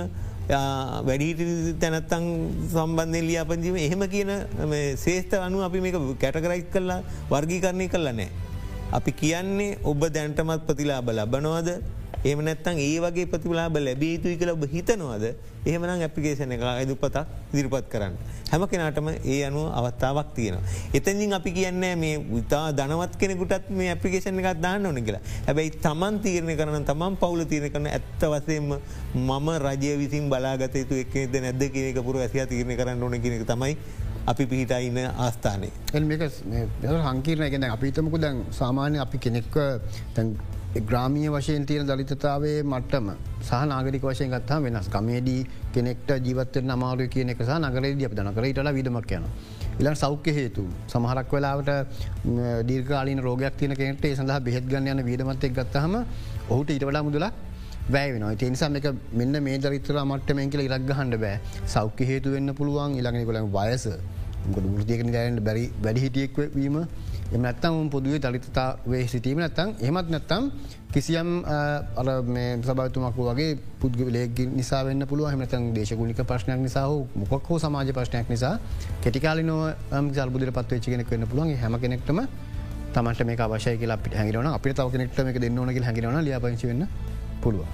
වැඩීට තැනත්තං සම්බන්ධය ලියාපංජීම එහෙම කියන ශේෂත අනු අපි මේ කැටකරයිත් කරලා වර්ගීකරණය කරලා නෑ. අපි කියන්නේ ඔබ දැන්ටමත් ප්‍රතිලාබ ලබනවාද එම නැත්තන් ඒ වගේ ප්‍රතිලාබ ලැබේතුයි කළ ඔබ හිතනවාද එහෙමනම් ඇපිකේෂන එක ඇදු පතක් දිරිපත් කරන්න. හැම කෙනාටම ඒ අනුව අවස්ථාවක් තියෙන. එතැජින් අපි කියන්නේ මේ උතා දනවත් කෙනෙකුටත් මේ ඇපිකේෂන එකක් දාන්න ඕන කියලා හැබැයි තමන් තීරණය කරන තමන් පවුල තීරණ කරන ඇත්ත වසයෙන්ම මම රජය විසින් බලාගතයුතු එක්ද නැද්ද කියනක පුර ඇසියා තීරණය කරන්න ඕන කියනක තමයි අපි පිහිට ඉන්න ආස්ථානය. මේක හංකිරන ගෙන අපිතමකු දැන් සාමාන්‍ය අපි කෙනෙක්ව ග්‍රාමිය වශයෙන් තියෙන දලිතතාවේ මට්ටම සහ නාගරික වශයෙන් ගත්තා වෙනස්. කමේදී කෙනෙක්ට ජීවත නමාරු කියන එක සහ නගරේදී අප නකරටල විදමක් යන. ඉලන් සෞඛ්‍ය හේතු සමහරක් වෙලාවට දීර්කාලීන රෝගයක් තියන කෙනෙට සඳහ බෙහෙත් ගන්න යන වියදමත් එක් ගත්තහම ඔහුට ඊට වඩා මුදලා වැෑවෙන තිනිසාම එක මෙන්න මේ දරිතර මට්ටමෙන් කියල ඉරක් හන්ඩ බෑ. සෞඛ්‍ය හේතු වෙන්න පුළුවන්. ඉළඟනිකොළ වයස. ෘතියකන දැරට බැරි වැඩි හිටියෙක් වීම එම නැත්තම් පොදුවේ දරිතතා වේ සිටීම නැත්තම් එමත් නැත්තම් කිසියම් අර මේ සබතුමක් වගේ පුද්ගලයක නිසා වන්න පුළුව හමතන් දේශගුණික ප්‍රශ්නයක් නිසා හෝ මොක් හෝ සමාජ ප්‍රශ්නයක් නිසා කෙටිකාලි නොව ජල්බුදර පත්වච්චි කෙනෙක් වන්න පුළුවන්. හැම කෙනෙක්ටම තමට මේ අවශය කියලා අපිට හැගිලන අපිට තව කෙනෙක්ට එක දෙන්න ඕනක හැකිලන ලියපංචි වන්න පුළුව.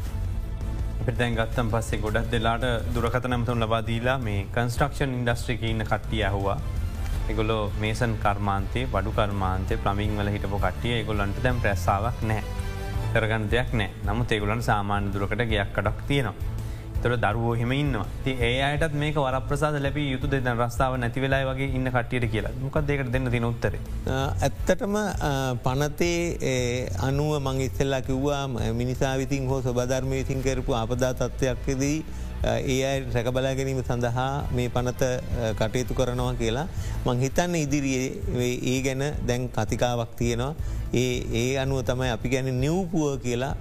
දැන් ගත්තම් පස්සේ ගොඩක් දෙලාට දුරකතනමතුන් ලබාදීලා මේ කන්ස්ට්‍රක්ෂන් ඉන්ඩස්ට්‍රික ඉන්න කට්ටිය ඇහවා. එගොලො මේසන් කර්මාන්තේ බඩු කර්මාන්තේ ප්‍රමින් වල හිටපු කට්ටිය එගොල්ලන්ට දැම් ප්‍රැස්සාාවක් නෑ කරගන්න දෙයක් නෑ නමුත් ඒගොලන් සාමාන්‍ය දුරකට ගයක් කඩක් තියෙනවා. තොර දරුවෝ හෙම ඉන්නවා. ති ඒ අයටත් මේක වර ප්‍රසාද ලැබී යුතු දෙද රස්ථාව නැතිවෙලා වගේ ඉන්න කටියට කියලා. මොකක් දෙකට දෙන්න තින උත්තර. ඇත්තටම පනතේ අනුව මං ඉස්සෙල්ලා කිව්වා මිනිසා විතින් හෝ සොබධර්මය විසින් කරපු අපදා තත්ත්වයක්කදී ඒ අයි රැකබලා ගැනීම සඳහා මේ පනත කටයුතු කරනවා කියලා මං හිතන්න ඉදිරියේ ඒ ගැන දැන් කතිකාවක් තියෙනවා ඒ ඒ අනුව තමයි අපි ගැන නිව්පුුව කියලා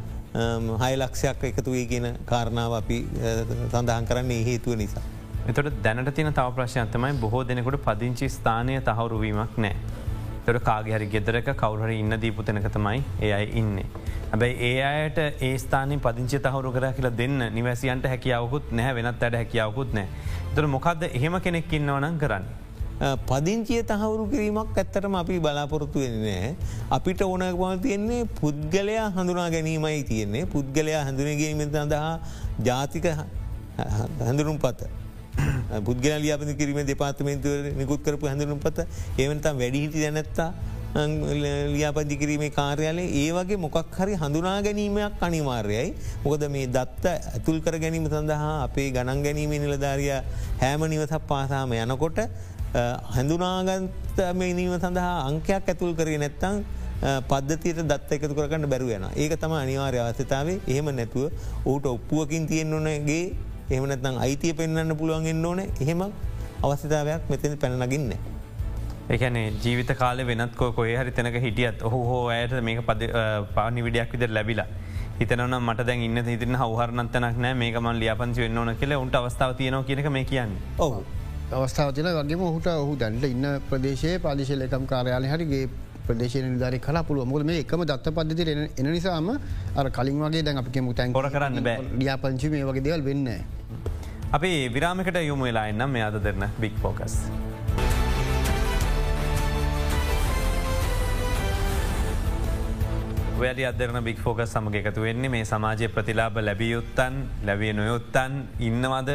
හයිලක්ෂයක් එකතු වී ගෙන කාරණාව අපි සඳහන් කරන්නේ හේතුව නිසා. එතට දැනට තින තව ප්‍රශ්යන්තමයි බොහෝ දෙනෙකුට පදිංචි ස්ථානය තහවුරුවීමක් නෑ. තොට කාගහරි ගෙදරක කවුහර ඉන්න දීපුතනක තමයි ඒ අයි ඉන්නේ. ඇබැයි ඒ අයට ඒ ස්ථාන පදිංචි තහවරු කර කියලා දෙන්න නිවැසියන්ට හැකියාවකුත් නැහැ වෙනත් අයට හැකියාවකුත් නෑ. තොර මොකක්ද එහෙම කෙනෙක් ඉන්නවනන් කරන්න. පදිංචිය තහවුරු කිරීමක් ඇත්තටම අපි බලාපොරොත්තු වෙන්නේ. අපිට ඕනකමල් තියෙන්නේ පුද්ගලයා හඳුනා ගැනීමයි තියෙන්නේ පුද්ගලයා හඳුනගීම සඳහා ජාතික හැඳුරුම් පත. පුද්ගල ලියාපති කිරීම දෙපාතමේන්තුව නිකුත් කරපු හැඳුරුම් පත ඒවනතම් වැඩිහිටි දැනැත්තා ලියාපදි කිරීමේ කාර්යාලය ඒ වගේ මොකක් හරි හඳුනා ගැනීමයක් අනිවාර්යයි. මොකද මේ දත්ත ඇතුල් කර ගැනීම සඳහා අපේ ගණන් ගැනීම නිලධාරිය හෑම නිවසක් පාසාම යනකොට හැඳුනාගන්ත මේනීම සඳහා අංකයක් ඇතුල් කරේ නැත්තං පද්ධතියට දත් එකතු කරන්න බැරුවෙන ඒක තම අනිවාර්ය අවස්ථතාවේ එහෙම නැතුව ඌට ඔප්පුුවකින් තියෙන් ඕනගේ එහමනත්නම් අයිතිය පෙන්න්න පුළුවන්ගෙන් ඕන එහෙම අවස්ථතාවයක් මෙතන පැනනගින්න. එකන ජීවිත කාල වෙනත්කෝ කොය හරි තැනක හිටියත් ඔහු හෝ අයට මේක පද පානි විඩියක් විදර ලැබිලා. හිතන මට දැන් ඉන්න හිතින හවහරනත්තනක් නෑ මේකමන් ලියපන්සි වෙන්න ඕන කියල උන්ට අවස්ථාව තියනව කියනක මේ කියන්න. ඔහු අවස්ථාවතින වගේ ඔහුට ඔහු දැන්ට ඉන්න ප්‍රදේශයේ පාදිශය එකම් කාරයාල හරිගේ ප්‍රදේශය නිධාරි කලා පුළුව මුල මේ එකම දත්ත පද්ධති එන නිසාම අර කලින් වගේ දැන් අපි මුතැන් ොර කරන්න බෑ ලියාපංචි මේ වගේ දෙවල් වෙන්න. අපි විරාමිකට යොමු වෙලා එන්නම් මේ අද දෙරන බික් ෆෝකස්. වැලි අදරන බික් ෆෝක සමග එකතු වෙන්නේ මේ සමාජය ප්‍රතිලාබ ලැබියයුත්තන් ලැබිය නොයොත්තන් ඉන්නවද?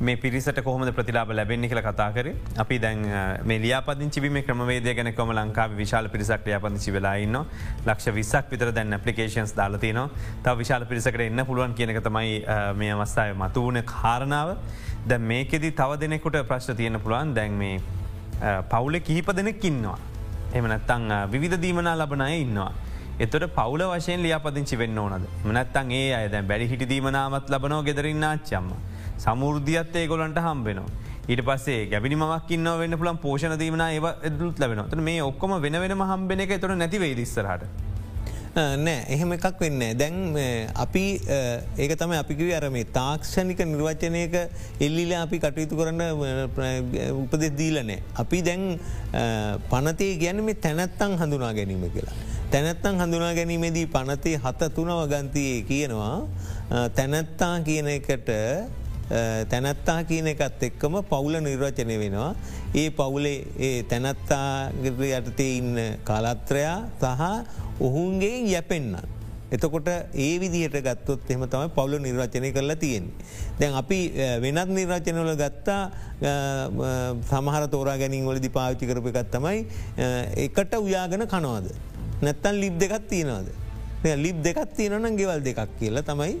මේ පිරිසට කොහොම ප්‍රතිලාබ ලැබෙන්නේ කියල කතා කර. අපි දැන් මේ ලියාපදිංචිබීම ක්‍රමවේදය ගැන කොම ලංකා විශාල පිරිසක් ලියාපදිංචි වෙලාඉන්න ලක්ෂ විස්සක් විතර දැන් පපලිකේන්ස් දාලතින තව විශාල පිරිසකට එන්න පුළුවන් කියනක තමයි මේ අවස්ථාව මතු වන කාරණාව. ද මේකෙදි තව දෙනෙකුට ප්‍රශ්න තියෙන පුළුවන්. දැන් මේ පවුල කිහිප දෙනෙක් ඉන්නවා. එමනත්තං විධ දීමනා ලබනය ඉන්නවා. එතොට පවුල වශයෙන් ලියාපදිංචි වෙන්න ඕනද මනත්තන් ඒ අයද බැඩි හිටි දීමනාමත් ලබනෝ ගෙදරන්න ආච්චම්ම. සමුෘද්ධියත් ඒගොලන්ට හම්බෙනවා. ඊට පස්සේ ගැබිනි මක්කින්න වෙන්න පුළන් පෝෂණ දීමන ඒව එදුත් ලබෙන මේ ඔක්කොම වෙන වෙන හම්බෙන එක තුර නැතිවේ දිස්සරහට. නෑ එහෙම එකක් වෙන්න දැන් අපි ඒක තම අපිකිව අරම තාක්ෂණික නිර්වචනයක එල්ලිල අපි කටයුතු කරන්න උපදෙස් දීලනෑ. අපි දැන් පනතේ ගැන මේ තැනැත්තං හඳුනා ගැනීම කියලා. තැනැත්තං හඳුනා ගැනීමේදී පනතේ හත තුනව ගන්තියේ කියනවා තැනැත්තා කියන එකට තැනැත්තා කියන එකත් එක්කම පවුල නිර්වචනය වෙනවා. ඒ පවුලේ ඒ තැනැත්තාගත යටතේ ඉන්න කාලත්‍රයා සහ ඔහුන්ගේ යැපෙන්න්න. එතකොට ඒ විදිහට ගත්තොත් එම තමයි පවුල නිර්වචනය කරලා තියෙන්. දැන් අපි වෙනත් නිර්වචනවල ගත්තා සමහර තෝරා ගැනින් වලදි පාවිච්චි කරප එකත්තමයි එකට උයාගෙන කනවාද. නැත්තන් ලිබ් දෙකත් තියෙනවාද. ලිබ් දෙකත් තියෙනනම් ගෙවල් දෙකක් කියලා තමයි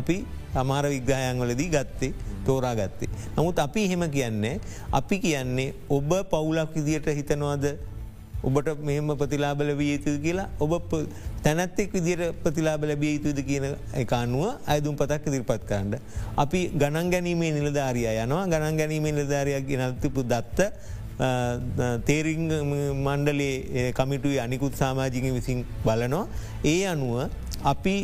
අපි සමාර විග්‍රහයන්වලදී ගත්තේ තෝරා ගත්තේ. නමුත් අපි හෙම කියන්නේ අපි කියන්නේ ඔබ පවුලක් විදියට හිතනවාද ඔබට මෙහෙම ප්‍රතිලාබල විය යුතු කියලා ඔබ තැනැත්තෙක් විදිර ප්‍රතිලාබ ලැබිය යුතුද කියන එකනුව අයදුම් පතක් දිරිපත් කරන්න. අපි ගණන් ගැනීමේ නිලධාරිය යනවා ගණන් ගැනීමේ නිලධාරයක් ගෙනතිපු දත්ත තේරිං මණ්ඩලේ කමිටුයි අනිකුත් සාමාජික විසින් බලනවා. ඒ අනුව අපි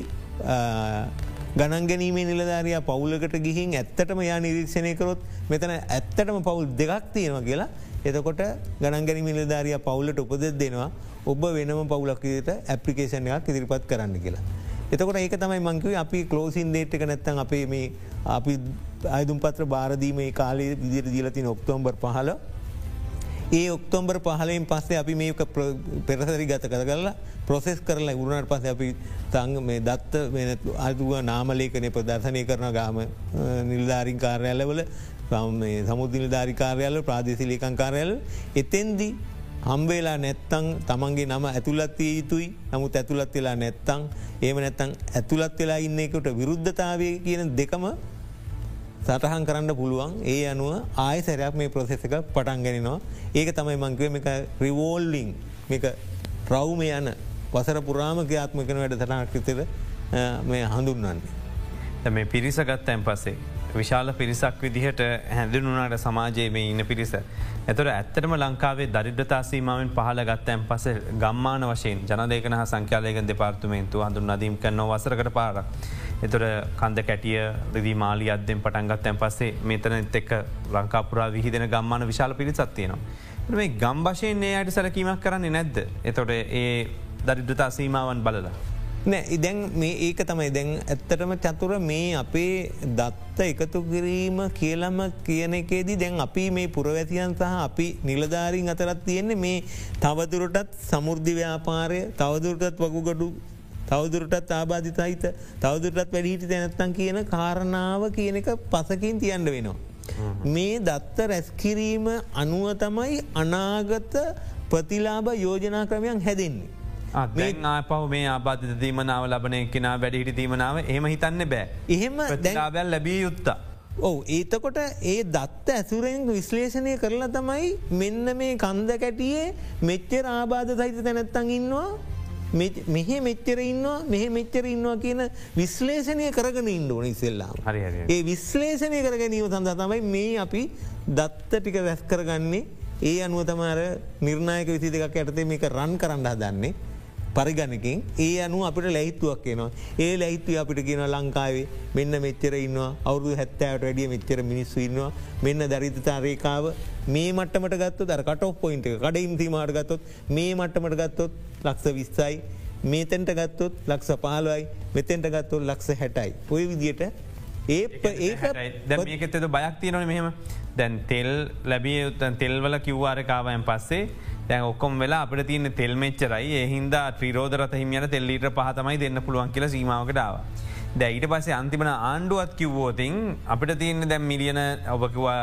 ගණන් ගැනීමේ නිලධාරයා පවුලකට ගිහින් ඇත්තටම යා නිරීක්ෂණය කරොත් මෙතන ඇත්තටම පවුල් දෙකක් තියෙනවා කියලා එතකොට ගණන් ගැනීම නිලධාරය පවුලට උපදෙත් දෙනවා ඔබ වෙනම පවුලක්කට ඇපලිකේෂන් එකක් ඉදිරිපත් කරන්න කියලා. එතකොට ඒක තමයි මංකව අපි කලෝසින් දේට් එක නැත්තන් අපේ මේ අපි අයදුම් පත්‍ර භාරදීම කාලේ විදිර දීලතින ඔක්තෝම්බර් පහල ඒ ඔක්තෝම්බර් පහලෙන් පස්සේ අපි මේ පෙරසරි ගත කර කරලා ප්‍රොසෙස් කරලා උරුණට පස අපි තංග මේ දත්ත වෙන අදුව නාමලේකනය ප්‍රදර්ශනය කරන ගාම නිල්ධාරින් කාර්යාලවල සමුද්දිල ධාරිකාරයාල ප්‍රාදේශලිකං කාරයාල එතෙන්දි හම්බේලා නැත්තං තමන්ගේ නම ඇතුළත් යුතුයි. නමුත් ඇතුළත් වෙලා නැත්තං ඒම නැත්තං ඇතුළත් වෙලා ඉන්න එකට විරුද්ධතාවය කියන දෙකම සටහන් කරන්න පුළුවන් ඒ අනුව ආය සැරයක් මේ ප්‍රසෙසක පටන්ගෙනනවා ඒක තමයි මංකව එක රිවෝල්ලිං එක රව්ම යන වසර පුරාම ක්‍යාත්මකන වැඩ තරනක්කතර මේ හඳුන්වන්නේ. මේ පිරිසගත්තැන් පසේ. විශාල පිරිසක් විදිහට හැඳුනුනාට සමාජයේ මේ ඉන්න පිරිස. ඇතොට ඇත්තටම ලංකාවේ දරිද්‍රතාසීමාවෙන් පහල ගත්තයන් පස ගම්මාන වශයෙන් ජනදේකන සංඛ්‍යාලයක දෙපාර්තුමේන්තු හඳුන් නදීම් කරන වසරකට පාර. එතොට කන්ද කැටිය රිදි මාලි අදෙන් පටන්ගත්තයන් පස්සේ මෙතනත් එක්ක ලංකාපුරා විහිදෙන ගම්මාන විශාල පිරිසත්තියනවා. මේ ගම්බශයෙන් ඒ අයට සැලකීමක් කරන්නේ නැද්ද. එතොට ඒ දරිද්‍රතා සීමාවන් බලලා. නෑ ඉදැන් මේ ඒක තමයි දැන් ඇත්තටම චතුර මේ අපේ දත්ත එකතු කිරීම කියලම කියන එකේදී දැන් අපි මේ පුරවැතියන් සහ අපි නිලධාරීන් අතරත් තියෙන්නේ මේ තවදුරටත් සමුෘද්ධි ව්‍යාපාරය තවදුරටත් වකුගඩු තවදුරටත් ආබාධිත හිත තවදුරටත් වැඩිහිටි තැනැත්තන් කියන කාරණාව කියන එක පසකින් තියන්න වෙනවා. මේ දත්ත රැස්කිරීම අනුව තමයි අනාගත ප්‍රතිලාබ යෝජනා ක්‍රමයන් හැදෙන්නේ. ආපව මේ ආබාධ දීමනාව ලබන කෙනා වැඩිහිටි දීමනාව එහම හිතන්න බෑ. එහෙම දැලාබැල් ලැබිය යුත්තා. ඔව ඒතකොට ඒ දත්ත ඇසුරෙන් විශ්ලේෂණය කරලා තමයි මෙන්න මේ කන්ද කැටියේ මෙච්චර ආබාධ සහිත තැනැත්තන් ඉන්නවා. මෙහ මෙච්චර ඉන්නවා මෙහ මෙච්චර ඉන්නවා කියන විශ්ලේෂණය කරගෙන ඉන්න ඕන ඉස්සෙල්ලා ඒ විශ්ලේෂණය කරගැනීම සඳ තමයි මේ අපි දත්ත ටික වැැස් කරගන්නේ ඒ අනුව තමාර නිර්ණයක විසි දෙකක් ඇටතේ මේක රන් කරන්න හදන්නේ පරිගණකින් ඒ අනු අපිට ලැහිත්තුවක් කියනවා ඒ ලැහිත්තුව අපිට කියන ලංකාවේ මෙන්න මෙච්චර ඉන්නවා. අවුදු හැත්තෑට වැඩිය මෙච්චර මිනිස්සු ඉන්නවා. මෙන්න දරිතතා රේකාව මේ මටමට ගත්ත දර කටෝ පොයින්ට කඩයිම් තිීමට ගත්තොත් මේ මට්ටමට ගත්තොත් ලක්ෂ විස්සයි. මේතැන්ට ගත්තොත් ලක්ෂ පාලුවයි මෙතෙන්ට ගත්තොත් ලක්ෂ හැටයි. ඔය විදියට ඒ ඒකතද බයක් තියනන මෙහෙම දැන් තෙල් ලැබිය යුත්තන් තෙල්වල කිව්වාරකාවයන් පස්සේ දැන් ඔක්කොම් වෙලා අපට තියන තෙල් මෙච්චරයි. එහින්ද ත්‍රීරෝධරත හිමියන තෙල්ලීට පහතමයි දෙන්න පුළුවන් කියල සීමාවකටාව. දැයිට පසේ අන්තිමන ආණ්ඩුවත් කිව්වෝතින් අපිට තියන්න දැම් මිලියන ඔබකිවා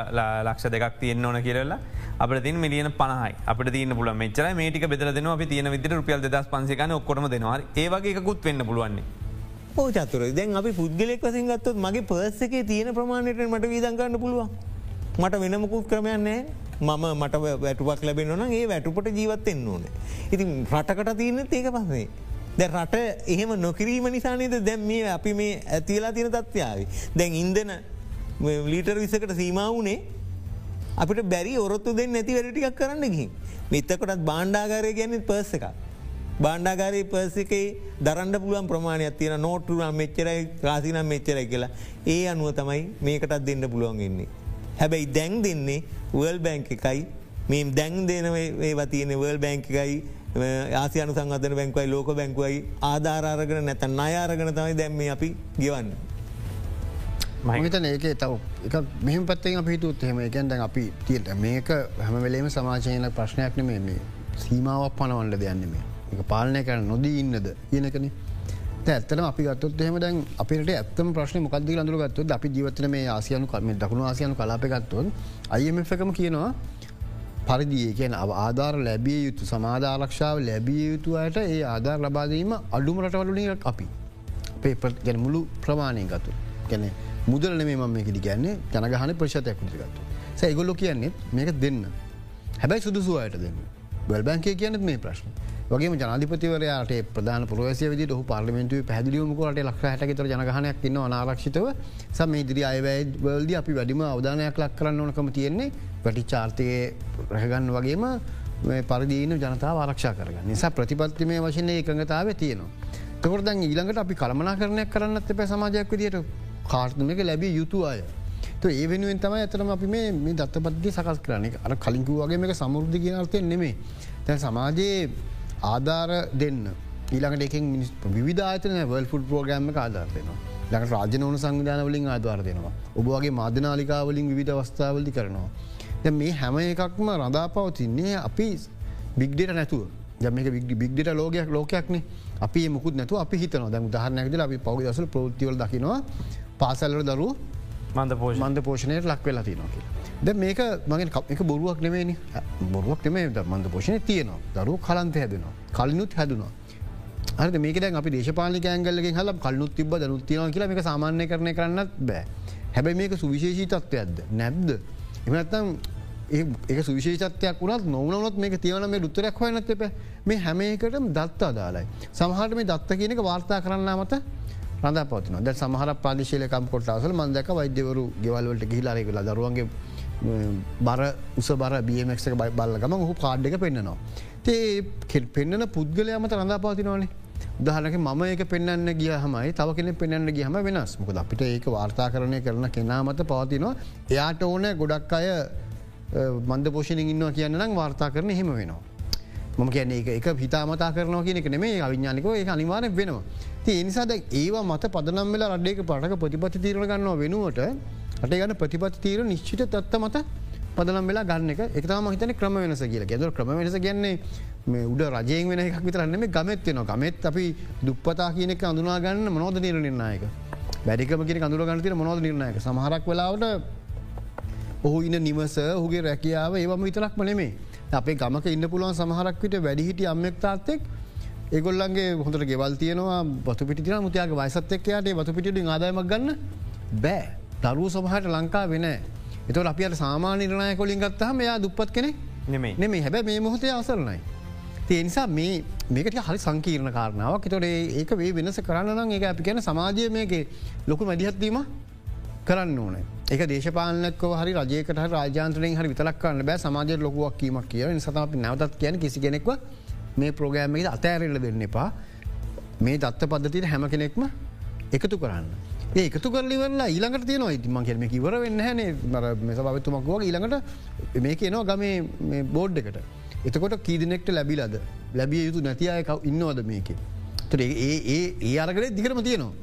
ලක්ෂ දෙකක් තියන්න ඕන කියරලා අප තින් මිලියන පනහයි අපට තියන පුල මෙචර මේටික බෙදර දෙන අපි තියන විදිර රුපියල් දස් පන්සිකන ඔක්කොම දෙනවා. ඒවගේකුත් වෙන්න පුළුවන්නේ. චතුර. දැන් අපි පුද්ගලෙක් වසින් ගත්තොත් මගේ පර්සකේ තියෙන ප්‍රමාණයට මට වීදන්ගන්න පුළුවන්. මට වෙනමකුත් ක්‍රමයන්නේ මම මට වැටුවක් ලැබෙන න ඒ වැටුපට ජීවත්තෙන් ඕන. ඉතින් රටකට තියන්න ඒක පස්සේ. දැ රට එහෙම නොකිරීම නිසානේද දැම් මේ අපි මේ ඇතිලා තියෙන තත්ත්යාව. දැන් ඉන්දන ලීටර් විසකට සීමාවනේ අපිට බැරි ඔරොත්තු දෙන්න නැති වැඩටිකක් කරන්න ගිහින්. මිත්තකොටත් බාණ්ඩාගරය ගැනෙත් පර්ස එකක්. බාණ්ඩාගරය පර්සිකේ දරන්න පුළුවන් ප්‍රමාණයක් තියෙන නෝට්ටුනම් මෙච්චරයි රාසිනම් මෙච්චරයි කියලා ඒ අනුව තමයි මේකටත් දෙන්න පුළුවන් එන්නේ. හැබැයි දැන් දෙන්නේ වර්ල් බැංක එකයි. මේ දැන් දෙන ඒවා තියෙන වර්ල් බැංක එකයි ආසියනු සංගතන බැංකුවයි ලෝක බැංකුවයි. ආධාරාරගෙන නැතන් අයාරගෙන තමයි දැම්ම අපි ගෙවන්න. මහිතන ඒක තව එක මෙහම පත්තේ පිහිතුත් හෙම එකන් දැන් අපි තියට මේක හැම වෙලේම සමාජයන ප්‍රශ්නයක් නෙමේ මේ. සීමාවක් පනවන්ඩ දෙයන්නෙමේ එක පාලනය කරන නොදී ඉන්නද කියනකනේ ඇත්තන අපි ගත්තොත් එහම දැන් අපිට ඇත්තම ප්‍රශ්න මොකද අඳුර ගත්තුත් අපි ජීවතන මේ ආසියනු කම දකුණු ආසියනු කලාපගත්තුන් අයමකම කියනවා පරිදිය කියන ආධාර ලැබිය යුතු සමාධාරක්ෂාව ලැබිය යුතු අයට ඒ ආධාර ලබාදීම අඩුම රටවලුලින් අපි. අපේ ගැන මුළු ප්‍රමාණය ගතු ගැන මුදල නෙේ මම මේකෙදි ගැන්නේ ජනගහන ප්‍රශතයක් විදිගත්තු සැයිගොල්ලො කියන්නේ මේක දෙන්න. හැබැයි සුදුසු අයට දෙන්න. බැල් බැංකේ කියනෙත් මේ ප්‍රශ්න. වගේ ජනාධිපතිවරයාට ප්‍රධාන පුරවසිය විදි හු පාර්ලිමෙන්තුව පැදිලියමුකට ලක් හැටකතර ජනගහනයක් ඉන්න අනාරක්ෂිතව. සම ඉදිරි අයවැල්ද අපි වැඩිම අවධානයක් ලක් කරන්න ඕනකම තියෙන්නේ වැටි චාර්තය රැහගන්න වගේම පරිදීන ජනතාව ආරක්ෂා කරගන්න. නිසා ප්‍රතිපත්තිමය වශනය එකඟතාව තියෙනවා. එතකොට දැන් ඊළඟට අපි කළමනා කරණයක් කරන්නත් එප සමාජයක් විදියට කාර්තමක ලැබිය යුතු අය. ඒ වෙනුවෙන් තම ඇතරම අපි මේ දත්තපත්ති සකස් කරන අර කලින්කු වගේ මේක සමුෘද්ධි කියනර්තය නෙමේ තැන් සමාජයේ ආධාර දෙන්න. ඊළඟට එක මිනිස් විධාතන වල් ෆුඩ් පෝග්‍රම්ම ආධාර්යනවා ලක රාජනවන සංවිධානවලින් ආධවාර දෙනවා. ඔබගේ මාධනාලිකාවලින් විධ අවස්ථාවලි කරනවා. ද මේ හැම එකක්ම රඳා පවතින්නේ අපි බිග්ඩට නැතුව. ජමක බිග්ඩට ලෝගයක් ලෝකයක්න. අපි මුකුත් නැතු අපි හිතන දැ දහරනැකද අපි පව් දසල ප්‍රෘතිවල දකිනවා. පාසල්ලර දරු මන්ද පෝෂ මන්ද පෝෂණයට ලක් වෙලා තිනවා. ද මේක මගෙන් එක බොරුවක් නෙමේනි බොරුවක් නෙමේ මන්ද පෝෂණය තියනවා. දරු කලන්ත හැදෙනවා. කලිනුත් හැදුනා. අර මේක අපි දේශපාලික ඇගල්ලගේ හල කල්ලුත් තිබ දනුත්තියන කියලා මේ සාමාන්‍ය කරණය කරන්නත් බෑ. හැබැයි මේක සුවිශේෂී තත්වයක්ද නැද්ද? එමනත්තම් ඒ සුවිශේෂත්වයක් වුණත් නොවනොත් මේ තියවන මේ ුත්තරයක් හොයනත් එප. මේ හැමේකට දත්ත අදාලයි. සමහට මේ දත්ත කියනක වාර්තා කරන්න මත රඳ පත්න ද සමහර පාදිශලකම් කොටසල මන්දක වෛද්‍යවරු ගෙවල්වලට ගිහිලාරෙකලා දරුවන්ගේ බර උස බර බියමක් බයි බල්ලගම හු කාඩ්ඩක පෙන්න්නනවා. තේ පෙන්න්නන පුද්ගලයා මත රඳා පාතිනවානේ දහනක මම ඒක පෙන්න්න ගිය හමයි තව කෙන පෙන්න්න ගියහම වෙනස් මොකද අපිට ඒක වාර්තා කරණය කරන කෙනා මත පවතිනවා එයාට ඕන ගොඩක් අය මන්ද පෝෂණ ඉන්නවා කියන්න නම් වාර්තා කරන හෙම වෙනවා. මම කියන්නේ එක හිතාමතා කරනවා කියන එක නෙමේ අවිඥානිකව ඒ අනිවාරය වෙනවා. ති නිසාද ඒවා මත පදනම් වෙලා රඩ්ඩේක පටක ප්‍රතිපති තීරණ ගන්නවා වෙනුවට අට ගන්න ප්‍රතිපති තීර නිශ්චිත තත්ත මත පදනම් වෙලා ගන්න එක. එකතම හිතන ක්‍රම වෙනස කියලා. ගෙදර ක්‍රම වෙනස කියන්නේ මේ උඩ රජයෙන් වෙන එකක් විතරන්න මේ ගමත්වෙන ගමත් අපි දුප්පතා කියනෙක අඳුනා ගන්න මොනෝද නිර නිර්ණයක වැඩිකම කියෙන අඳුර ගන්නතින මොනෝද නිර්ණයක සමහරක් වෙලාවට ඔහු ඉන්න නිවස හුගේ රැකියාව ඒවම විතරක් මනෙමේ අපේ ගමක ඉන්න පුළුවන් සමහරක් විට වැඩිහිටි අම්මෙක් තාත්තෙක් ඒගොල්ලන්ගේ හොඳට ගෙවල් තියනවා බතුපිටි මුතියාගේ වයිසත්තෙක්යාට බතුපිටිට ආදායමක් ගන්න බෑ. දරුව සමහට ලංකා වෙන එත අපියට සාමාන නිර්ණය කොලින් ගත්තහම එයා දුප්පත් කෙනෙ නෙමේ හැබැ මේ මොහොතේ අවසරණයි. තිය නිසා මේ මේකට හරි සංකීර්ණ කාරණාවක්. තොට ඒක වේ වෙනස කරන්න ඒ අපි කියන සමාජය මේක ලොකු මැදිහත්වීම කරන්න ඕන. එක දේශපාලනක හරි රජයකට රාජාන්තරයෙන් හරි විතලක් කරන්න බෑ. සමාජය ලොකුවක් කීමක් කිය සත අපි නැවතත් කියන කිසි කෙනෙක්ව මේ ප්‍රෝගෑමගේ අතෑරල්ල දෙන්න එපා. මේ දත්ත පද්ධතියට හැම කෙනෙක්ම එකතු කරන්න. ඒ එකතු කරලිවරලා ඊළඟට තියනවා ඉතිම කෙරම කිවර වෙන්න හැනේ මර මෙස පවත්තුමක් වගේ ඊළඟට මේ කියනවා ගමේ බෝඩ් එකට එතකොට කීදනෙක්ට ලැබිලද ලැබිය යුතු නැති අය ඉන්නවද මේක. ඒ ඒ ඒ අරගලේ දිගරම තියනවා.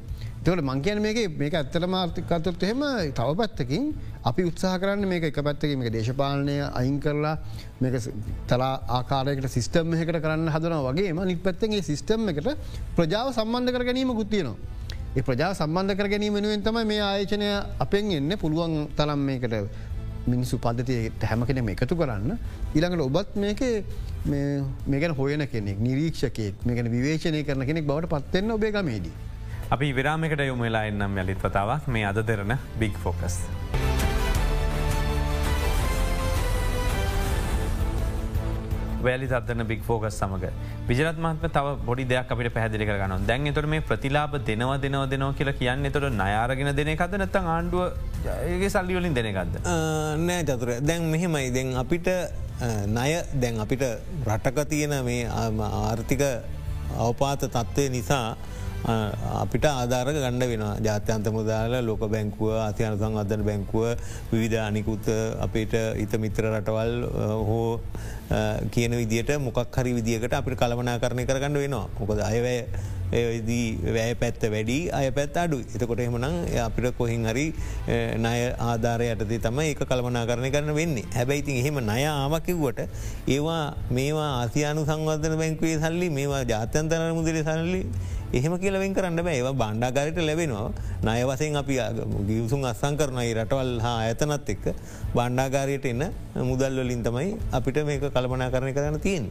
තවට මංකයන මේක මේක ඇත්තල මාර්ථිකත්තුත් එහෙම තව පැත්තකින් අපි උත්සාහ කරන්න මේක එක පැත්තක මේ දේශපාලනය අයින් කරලා තලා ආකාරයකට සිිස්ටම් එකට කරන්න හදන වගේ නිත් පැත්තගේ සිිස්ටම් එකට ප්‍රජාව සම්බන්ධ කර ගැනීම ගුත්තියනවා. ඒ ප්‍රජා සම්බන්ධ කර ගැනීම වෙනුවෙන් තම මේ ආයචනය අපෙන් එන්න පුළුවන් තරම් මේකට මිනිසු පද්ධතියට හැම කෙනෙම එකතු කරන්න. ඊළඟට ඔබත් මේක මේකන හොයන කෙනෙක් නිරීක්ෂකෙක් මේකන විවේශනය කරන කෙනෙක් බවට පත්වෙන්න ඔබේ ගමේදී. අපි විරාමකට යොමවෙලා එන්නම් යළිත් වතාවක් මේ අද දෙරන බික් ෆෝකස්. වැලි තත්න බික් ෆෝගස් සමඟ විජරත්මත්ම තව බොඩි දෙයක් අපිට පැදිලි කරගන්න දැන් එතොට මේ ප්‍රතිලාබ දෙනවා දෙනවා දෙනවා කියලා කියන්න තොට නයාරගෙන දෙනකද නැත ආණ්ඩුවගේ සල්ලිවලින් දෙනකක්ද. නෑ චතුර. දැන් මෙහෙමයි. දැන් අපිට නය දැන් අපිට රටක තියෙන මේ ආර්ථික අවපාත තත්ත්වය නිසා අපිට ආධාරක ගණඩ වෙන ජාත්‍යන්ත මුදාල ලෝක බැංකුව අතියන සංවධන බැංකුව විවිධ අනිකුත් අපිට ඉත මිත්‍ර රටවල් හෝ කියන විදිට මොකක් හරි විදිකට අපිට කළමනා කරණය කරගන්න වෙනවා. මොකද අයවැය ඒදී වැෑ පැත්ත වැඩි අය පැත් අඩු එතකොට එහමනං අපිට කොහින් හරි නය ආධාරය යටතේ තම ඒ කළමනා කරණය කරන වෙන්නේ හැබැයිතින් එහෙම නය ආමකිව්වට ඒවා මේවා ආසියානු සංවර්ධන බැංකුවේ සල්ලි මේවා ජාත්‍යන්තර මුදරේ සල්ලි එහෙම කියලවෙන් කරන්න බෑ බණ්ඩාගරයට ලැබෙනවා නය වසයෙන් අපි ගියවසුන් අස්සං කරනයි රටවල් හා ඇතනත් එක්ක බණ්ඩාගාරයට එන්න මුදල්වලින් තමයි අපිට මේක කල්පනා කරණය කරන්න තියෙන.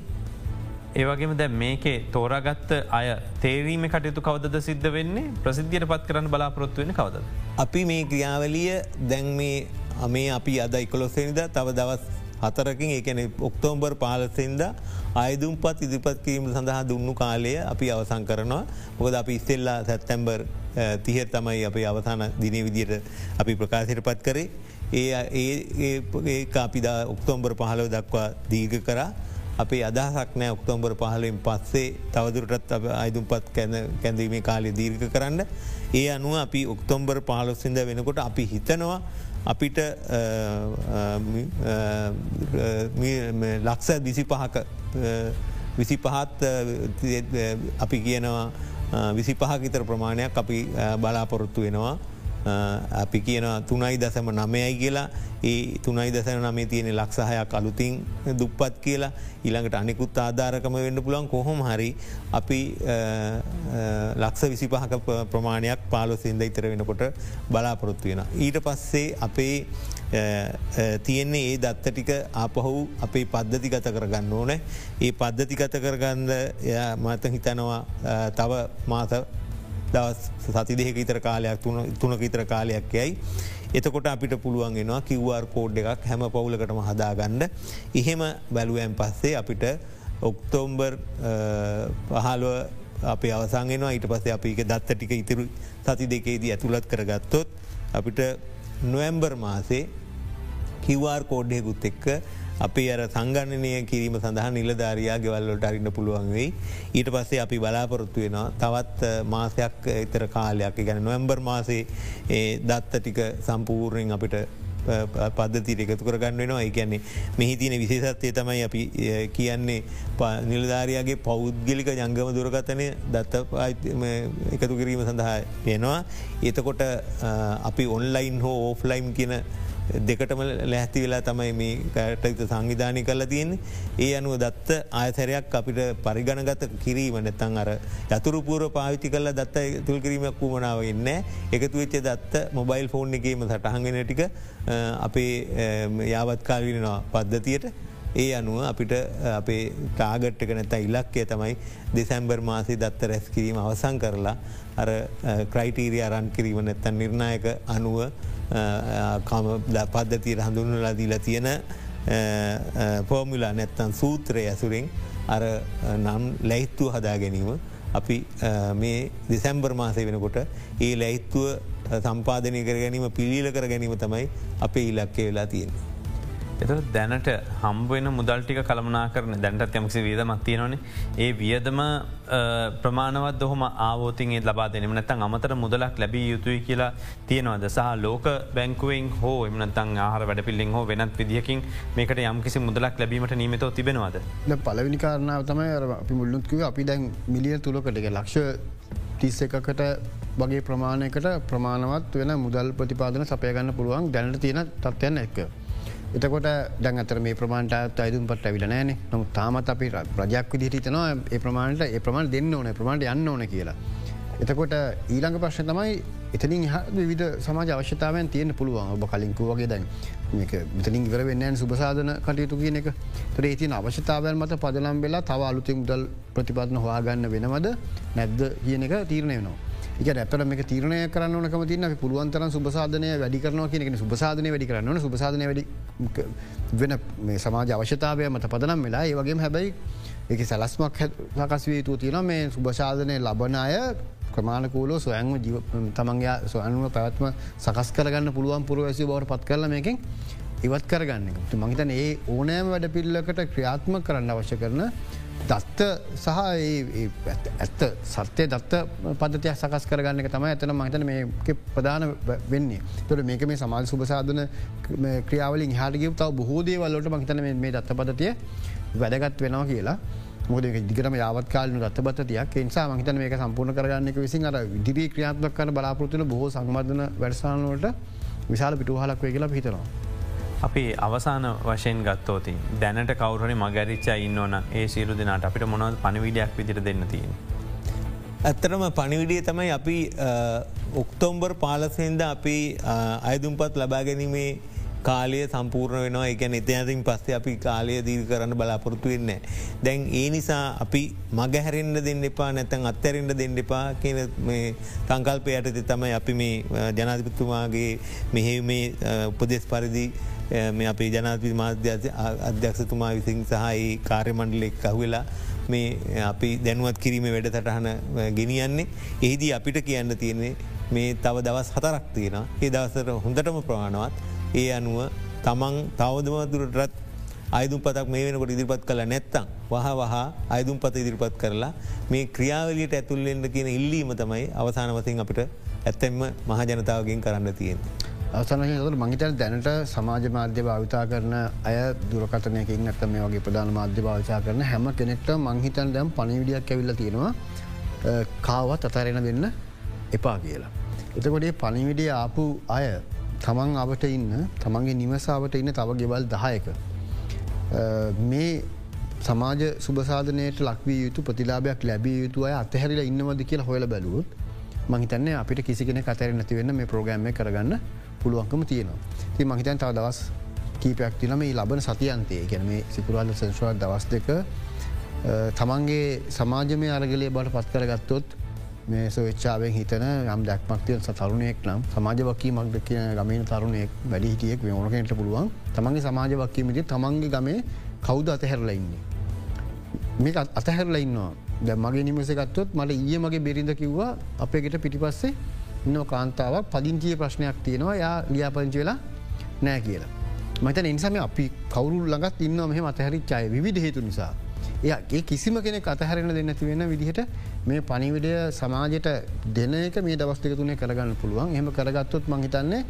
ඒවගේම දැ මේකේ තෝරාගත්ත අය තේරීම කටයුතු කවද සිද්ධ වෙන්නේ ප්‍රසිද්ධියට පත් කරන්න බලාපොරොත්තු වෙන කවද. අපි මේ ක්‍රියාවලිය දැන් මේ අමේ අපි අද ඉකොලොස්සනිද තව දවස් හතරකින් ඒකන ඔක්තෝම්බර් පාලසින්ද අයදුම්පත් ඉදිපත් කිරීම සඳහා දුන්නු කාලය අපි අවසං කරනවා. මොකද අපි ඉස්සෙල්ලා සැත්තැම්බර් තිහ තමයි අපේ අවසාන දින විදියට අපි ප්‍රකාශයට පත් කරේ. ඒ ඒ අපිදා ඔක්තෝම්බර් පහලව දක්වා දීර්ග කරා. අපේ අදහසක් නෑ ඔක්තෝම්බර පහලින් පස්සේ තවදුරටත් අයිදුම්පත් කැඳීමේ කාලය දීර්ඝ කරන්න. ඒ අනුව අපි ඔක්තොම්බර් පහලොස්සිද වෙනකොට අපි හිතනවා අපිට ලක්ෂ විසි පහක විසි පහත් අපි කියනවා විසි පහකිතර ප්‍රමාණයක් අපි බලාපොරොත්තු වෙනවා. අපි කියන තුනයි දසම නමයයි කියලා. ඒ තුනයි දසන නමේ තියෙන ලක්සාහයක් අලුතින් දුප්පත් කියලා. ඊළඟට අනිකුත් ආධාරකම වෙන්න පුළන් කොහොම හරි අපි ලක්ෂ විසි පහක ප්‍රමාණයක් පාලොසින්ද ඉතර වෙනකොට බලාපොරොත්තු වෙන. ඊට පස්සේ අපේ තියෙන්නේ ඒ දත්ත ටික ආපහු අපේ පද්ධති ගත කරගන්න ඕන. ඒ පද්ධති ගත කරගන්ද මත හිතනවා තව මාස දවස් සති දෙක ඉතර කාලයක් තුනක ඉතර කාලයක් යයි. එතකොට අපිට පුළුවන්ගෙනවා කිව්වාර් කෝඩ් එකක් හැම පවුලකටම හදාගන්න. එහෙම බැලුවෑන් පස්සේ අපිට ඔක්තෝම්බර් පහලුව අප අවසාගෙනවා ඊට පස්සේ අපි දත්ත ටික ඉතිරු සති දෙකේදී ඇතුළත් කරගත්තොත් අපිට නොවම්බර් මාසේ කිවවාර් කෝඩ්ඩයකුත් එක්ක අපි අර සංගණනය කිරීම සඳහා නිලධාරයා ගෙවල්ලොට අරින්න පුළුවන් වෙයි. ඊට පස්සේ අපි බලාපොරොත්තු වෙනවා තවත් මාසයක් එතර කාලයක් ගැන නොවම්බර් මාසේ දත්ත ටික සම්පූර්ණයෙන් අපිට පද්ධතිට එකතු කරගන්න වෙනවා ඒකැන්නේ මෙහි තියන විශේෂත්වය තමයි අපි කියන්නේ නිලධාරයාගේ පෞද්ගලික ජංගම දුරගතනය දත්ත එකතු කිරීම සඳහා වෙනවා. එතකොට අපි ඔන්ලයින් හෝ ඕෆ්ලයිම් කියන දෙකටම ලැහති වෙලා තමයි මේ කටයුතු සංවිධානය කරලා තියෙන්නේ. ඒ අනුව දත්ත ආයතරයක් අපිට පරිගණගත කිරීම නැතන් අර යතුරුපුර පාවිච්චි කල දත්ත තුල් කිරීමක් වූමනාව එන්න එකතු වෙච්ච දත්ත මොබයිල් ෆෝන් එකේම සටහගෙන ටික අපේ යාවත්කාල්විනවා පද්ධතියට. ඒ අනුව අපිට අපේ ටාගට්ක නැත ඉලක්කය තමයි දෙසැම්බර් මාසේ දත්ත රැස් කිරීම අවසං කරලා අර ක්‍රයිටීරිය අරන් කිරීම නැත්තන් නිර්ණයක අනුව පද්ධතියට හඳුන්නලා දීලා තියෙන පෝමිලා නැත්තන් සූත්‍රය ඇසුරෙන් අර නම් ලැහිත්තුව හදා ගැනීම අපි මේ දෙසැම්බර් මාසය වෙනකොට ඒ ලැහිත්තුව සම්පාධනය කර ගැනීම පිළිල කර ගැනීම තමයි අපේ ඉලක්කේ වෙලා තියෙන්නේ. එත දැනට හම්බුවෙන මුදල්ටික කළමනා කරන දැන්ටත් යමසි වියදමත් තියෙනවන. ඒ වියදම ප්‍රමාණවත් දොහම ආවෝතින් ලබා දෙනම නැතන් අමතර මුදලක් ලැබී යුතුයි කියලා තියෙනවද? සහ ලෝක බැංකුවෙන් හෝ එමනතන් ආහර වැඩ පිල්ලින් හෝ වෙනත් විදිහකින් මේකට යම්කිසි මුදලක් ලැබීමට නීමතව තිබෙනවාද? පලවිනි කාරණාව තමයි අපි මුල්ලුත්කිව අපි දැන් මිලිය තුළකටක ලක්ෂ තිස්ස එකකට වගේ ප්‍රමාණයකට ප්‍රමාණවත් වෙන මුදල් ප්‍රතිපාදන සපයගන්න පුළුවන් දැනට තියෙන තත්වයන්න එක්ක. එතකොට දැන් අතර මේ ප්‍රමාණට අයිදුම් පට ඇවිල නෑන නමු තාමත් අපි රජයක් විදිහිතනවා ඒ ප්‍රමාණට ඒ ප්‍රමාණ දෙන්න ඕන ප්‍රමාණට යන්න ඕන කියලා. එතකොට ඊළඟ ප්‍රශ්න තමයි එතනින් හ විධ සමාජ අවශ්‍යතාවයන් තියෙන පුළුවන්. ඔබ කලින්කු වගේ දැන් මෙතනින් ඉවර වෙන්නන් සුපසාධන කටයුතු කියන එක. තර ඒතින අවශ්‍යතාවයන් මත පදනම් වෙලා තව අලුතින් මුදල් ප්‍රතිපත්න හවාගන්න වෙනවද? නැද්ද? කියන එක තීරණය වෙනවා. එක ඇතර මේ තීරණය කරන්න නකම තින පුළුවන්තර සුපසාධනය වැඩි කරන කියන සුපසාධනය වැඩි කරන්න සුපසාධනය වැඩි වෙන මේ සමාජ අවශ්‍යතාවය මත පදනම් වෙලා ඒ වගේ හැබැයි එක සැලස්මක් සකස් වී තු තියෙන මේ සුභශාධනය ලබන අය ක්‍රමාණකූලෝ සොයන්ම ජීව තමන්ගේ සොයනුව පැවත්ම සකස් කරගන්න පුළුවන් පුරුවැසි බවට පත් කරල මේකින් ඉවත් කරගන්න මහිතන ඒ ඕනෑම වැඩ පිල්ලකට ක්‍රියාත්ම කරන්න අවශ්‍ය කරන දත්ත සහ ඇත්ත සත්‍යය දත්ත පදතියක් සකස් කරගන්න තම ඇතන මහිතන මේ ප්‍රධාන වෙන්නේ. තොට මේක මේ සමාල් සුපසාධන ක්‍රියාවලින් හාටගව තව බොහෝදේවල්ලට මහිතන මේ දත්ත පදතිය වැදගත් වෙනවා කියලා. මොද දිගටම යාවත්කාලන දත්ත බතතියක් නිසා මහිතන මේක සම්පූර්ණ කරගන්නක විසින් අර විදිරී ක්‍රියාත්මක් කන බලාපෘතින බොහෝ සංවර්ධන වැඩසානුවට විශාල පිටුහලක් වේ කියලා පිහිතනවා. අපි අවසාන වශයෙන් ගත්තෝති දැනට කවුරනි මගරිච්චා ඉන්න ඕන ඒ සිරු දෙනාට අපිට මොනවද පණවිඩයක් විදිර දෙන්න තියෙන. ඇත්තරම පණිවිඩිය තමයි අපි ඔක්තෝම්බර් පාලසෙන්ද අපි අයදුම්පත් ලබා ගැනීමේ කාලය සම්පූර්ණ වෙනවා එකන එතනතින් පස්සේ අපි කාලය දීල් කරන්න බලාපොරොත්තු වෙන්න. දැන් ඒ නිසා අපි මගහැරෙන්න්න දෙන්න එපා නැතැන් අත්තරෙන්ට දෙන්න එපා කියන සංකල්පයට තමයි අපි මේ ජනාධිපතුමාගේ මෙහෙ මේ උපදෙස් පරිදි Eh, මේ අපේ ජනාතිපි මාධ්‍ය අධ්‍යක්ෂතුමා විසින් සහහි කාර්යමණ්ඩලෙක් කහවෙලා මේ eh, අපි දැනුවත් කිරීම වැඩ සටහන eh, ගෙනියන්නේ එහිදී අපිට කියන්න තියෙන්නේ මේ තව දවස් හතරක් තියෙන ඒ දවසට හොඳටම ප්‍රමාණවත් ඒ අනුව තමන් තවදම දුරටත් අයිදුම් පතක් මේ වෙනකොට ඉදිරිපත් කළ නැත්තං වහ වහ අයිදුම් පත ඉදිරිපත් කරලා මේ ක්‍රියාවලියට ඇතුල්ලෙන්ට කියන ඉල්ලීම තමයි අවසාන වසින් අපිට ඇත්තෙන්ම මහජනතාවගෙන් කරන්න තියෙන. අවසනහතුට මහිතන දැනට සමාජ මාධ්‍ය භාවිතා කරන අය දුරකතනයකින් ඇත මේ වගේ ප්‍රධාන මාධ්‍ය භාවිතා කරන හැම කෙනෙක්ට මංහිතන් දැම් පනිවිඩියක් ඇවිල්ල තියෙනවා කාවත් අතරෙන දෙන්න එපා කියලා. එතකොටේ පනිවිඩිය ආපු අය තමන් අවට ඉන්න තමන්ගේ නිවසාාවට ඉන්න තව ගෙවල් දහයක. මේ සමාජ සුභසාධනයට ලක්වී යුතු ප්‍රතිලාභයක් ලැබිය යුතු අය අතහැරිලා ඉන්නවද කියලා හොල බැලුවත් මහිතන්නේ අපිට කිසිගෙන කතර නැතිවෙන්න මේ ප්‍රෝග්‍රම්ම කරගන්න පුළුවන්කම තියෙනවා. ති මහිතන් තව දවස් කීපයක් තින මේ ලබන සතියන්තය ගැන මේ සිකුරාල සංශවාත් දවස් දෙක තමන්ගේ සමාජමය අරගලය බට පත් කරගත්තොත් මේ සවිච්චාවෙන් හිතන යම් දැක්මක්තිය තරුණයෙක් නම් සමාජවකී මක්ද කියන ගමන තරුණයෙක් වැඩි හිටියෙක් ඕනකට පුළුවන් තමන්ගේ සමාජවක්කීමති තමන්ගේ ගමේ කෞද අතහැරලඉන්නේ. මේ අතහැරල ඉන්නවා දැ මගේ නිමසගත්තොත් මට ඒ මගේ බෙරිඳ කිව්වා අපේගෙට පිටිපස්සේ ඉන්න කාන්තාවක් පදිංචිය ප්‍රශ්නයක් තියෙනවා යා ලියාපංචි වෙලා නෑ කියලා. මත නිසාම අපි කවරු ළඟත් ඉන්න මෙහ අතහැරිච්චාය විධ හේතු නිසා. ඒ කිසිම කෙනෙ අතහැරෙන දෙන්නති වෙන විදිහට මේ පනිවිඩය සමාජයට දෙන එක මේ දවස්තික තුනේ කරගන්න පුළුවන් එහම කරගත්තොත් මහිතන්නේ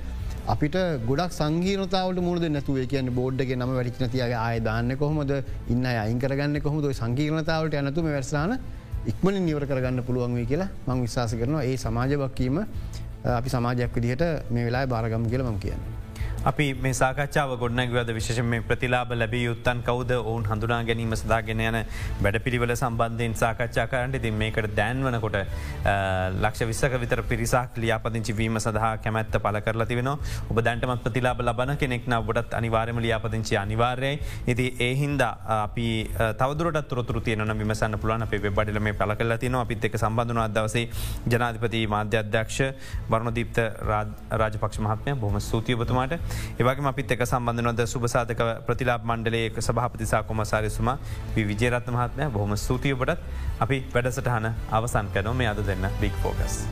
අපිට ගොඩක් සංගීනතාවට මුද නැතුව කියන බෝඩ්ගේ නම වැඩිචන තියගේ ආය දාන්න කොහොමද ඉන්න අයින් කරගන්න කොහොද සංකීනතාවට යනතුම වැරසාන ඉක්මන නිවර කරගන්න පුළුවන් වේ කියලා මං විශවාස කරනවා ඒ සමාජබක්කීම අපි සමාජයක් විදිහට මේ වෙලා භාරගම් කියල මං කියන්න. අපි මේ සාකච්ඡාව ගොඩනැගවද විශෂ මේ ප්‍රතිලාබ ලැබී යුත්තන් කවද? ඔවුන් හඳුනා ගැනීම සදාගෙන යන වැඩ පිළිවල සම්බන්ධයෙන් සාකච්ඡා කරන්නට ති මේකට දැන්වනකොට ලක්ෂ විස්සක විතර පිරිසක් ලියාපදිංචි වීම සඳහා කැමැත්ත පල කරලා තිවෙන ඔබ දැන්ටමත් ප්‍රතිලාබ ලබන කෙනෙක්න බොඩත් අනිවාර්යම ලියාපදිංචි අනිවාර්යයි. ඉති ඒහින්ද අපි තවදුරට තුරතුර තියන විමසන්න පුලන අපේ බඩල මේ පල කල තින අපිත් එක සම්බඳධන අදවසේ ජනාධිපති මාධ්‍ය අධ්‍යක්ෂ වර්ණදීප්ත රාජපක්ෂ මහත්මය. බොහම සූතියබතුමාට ඒවගේ අපිත් එක සම්බන්ධනොද සුභසාධක ප්‍රතිලාබ මණ්ඩලයක සභහපතිසා කොමසාරසුම විජේරත්න මහත්මය. බොහොම සූතියපටත් අපි වැඩසටහන අවසන් කනො මේ අද දෙන්න බික් ෆෝකස්.